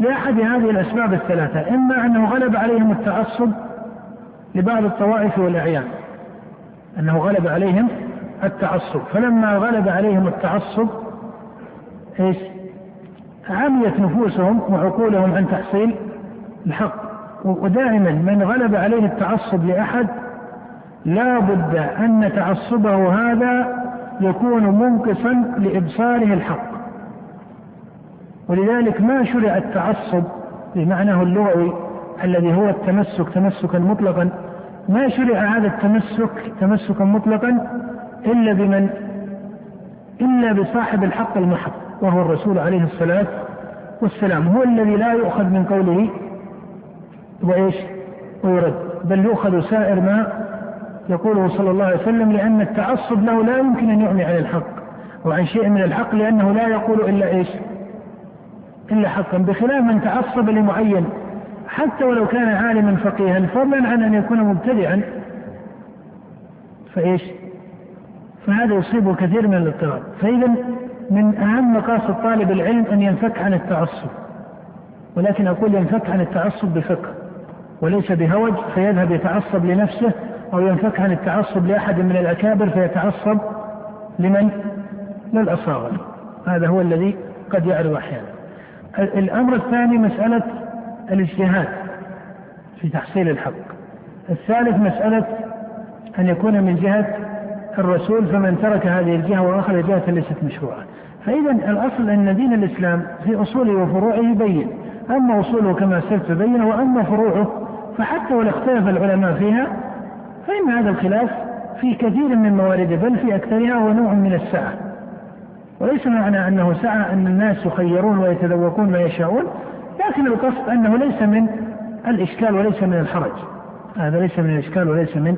لأحد هذه الأسباب الثلاثة إما أنه غلب عليهم التعصب لبعض الطوائف والأعيان أنه غلب عليهم التعصب فلما غلب عليهم التعصب إيش؟ عميت نفوسهم وعقولهم عن تحصيل الحق ودائما من غلب عليه التعصب لأحد لا بد أن تعصبه هذا يكون منقصا لإبصاره الحق ولذلك ما شرع التعصب بمعناه اللغوي الذي هو التمسك تمسكا مطلقا. ما شرع هذا التمسك تمسكا مطلقا إلا بمن إلا بصاحب الحق المحض وهو الرسول عليه الصلاة والسلام. هو الذي لا يؤخذ من قوله وإيش؟ ويرد. بل يؤخذ سائر ما يقوله صلى الله عليه وسلم لأن التعصب له لا يمكن أن يعمي عن الحق وعن شيء من الحق لأنه لا يقول إلا إيش؟ إلا حقا بخلاف من تعصب لمعين. حتى ولو كان عالما فقيها فضلا عن أن يكون مبتدعا. فإيش؟ فهذا يصيبه كثير من الاضطراب. فإذا من أهم مقاصد طالب العلم أن ينفك عن التعصب. ولكن أقول ينفك عن التعصب بفقه. وليس بهوج فيذهب يتعصب لنفسه أو ينفك عن التعصب لأحد من الأكابر فيتعصب لمن؟ للأصاغر. هذا هو الذي قد يعرض أحيانا. الأمر الثاني مسألة الاجتهاد في تحصيل الحق. الثالث مسألة أن يكون من جهة الرسول فمن ترك هذه الجهة وأخذ جهة ليست مشروعة. فإذا الأصل أن دين الإسلام في أصوله وفروعه يبين. أما أصوله كما سرت بينه وأما فروعه فحتى ولو اختلف العلماء فيها فإن هذا الخلاف في كثير من موارده بل في أكثرها هو نوع من السعة. وليس معنى أنه سعى أن الناس يخيرون ويتذوقون ما يشاءون لكن القصد أنه ليس من الإشكال وليس من الحرج. هذا ليس من الإشكال وليس من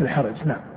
الحرج. نعم.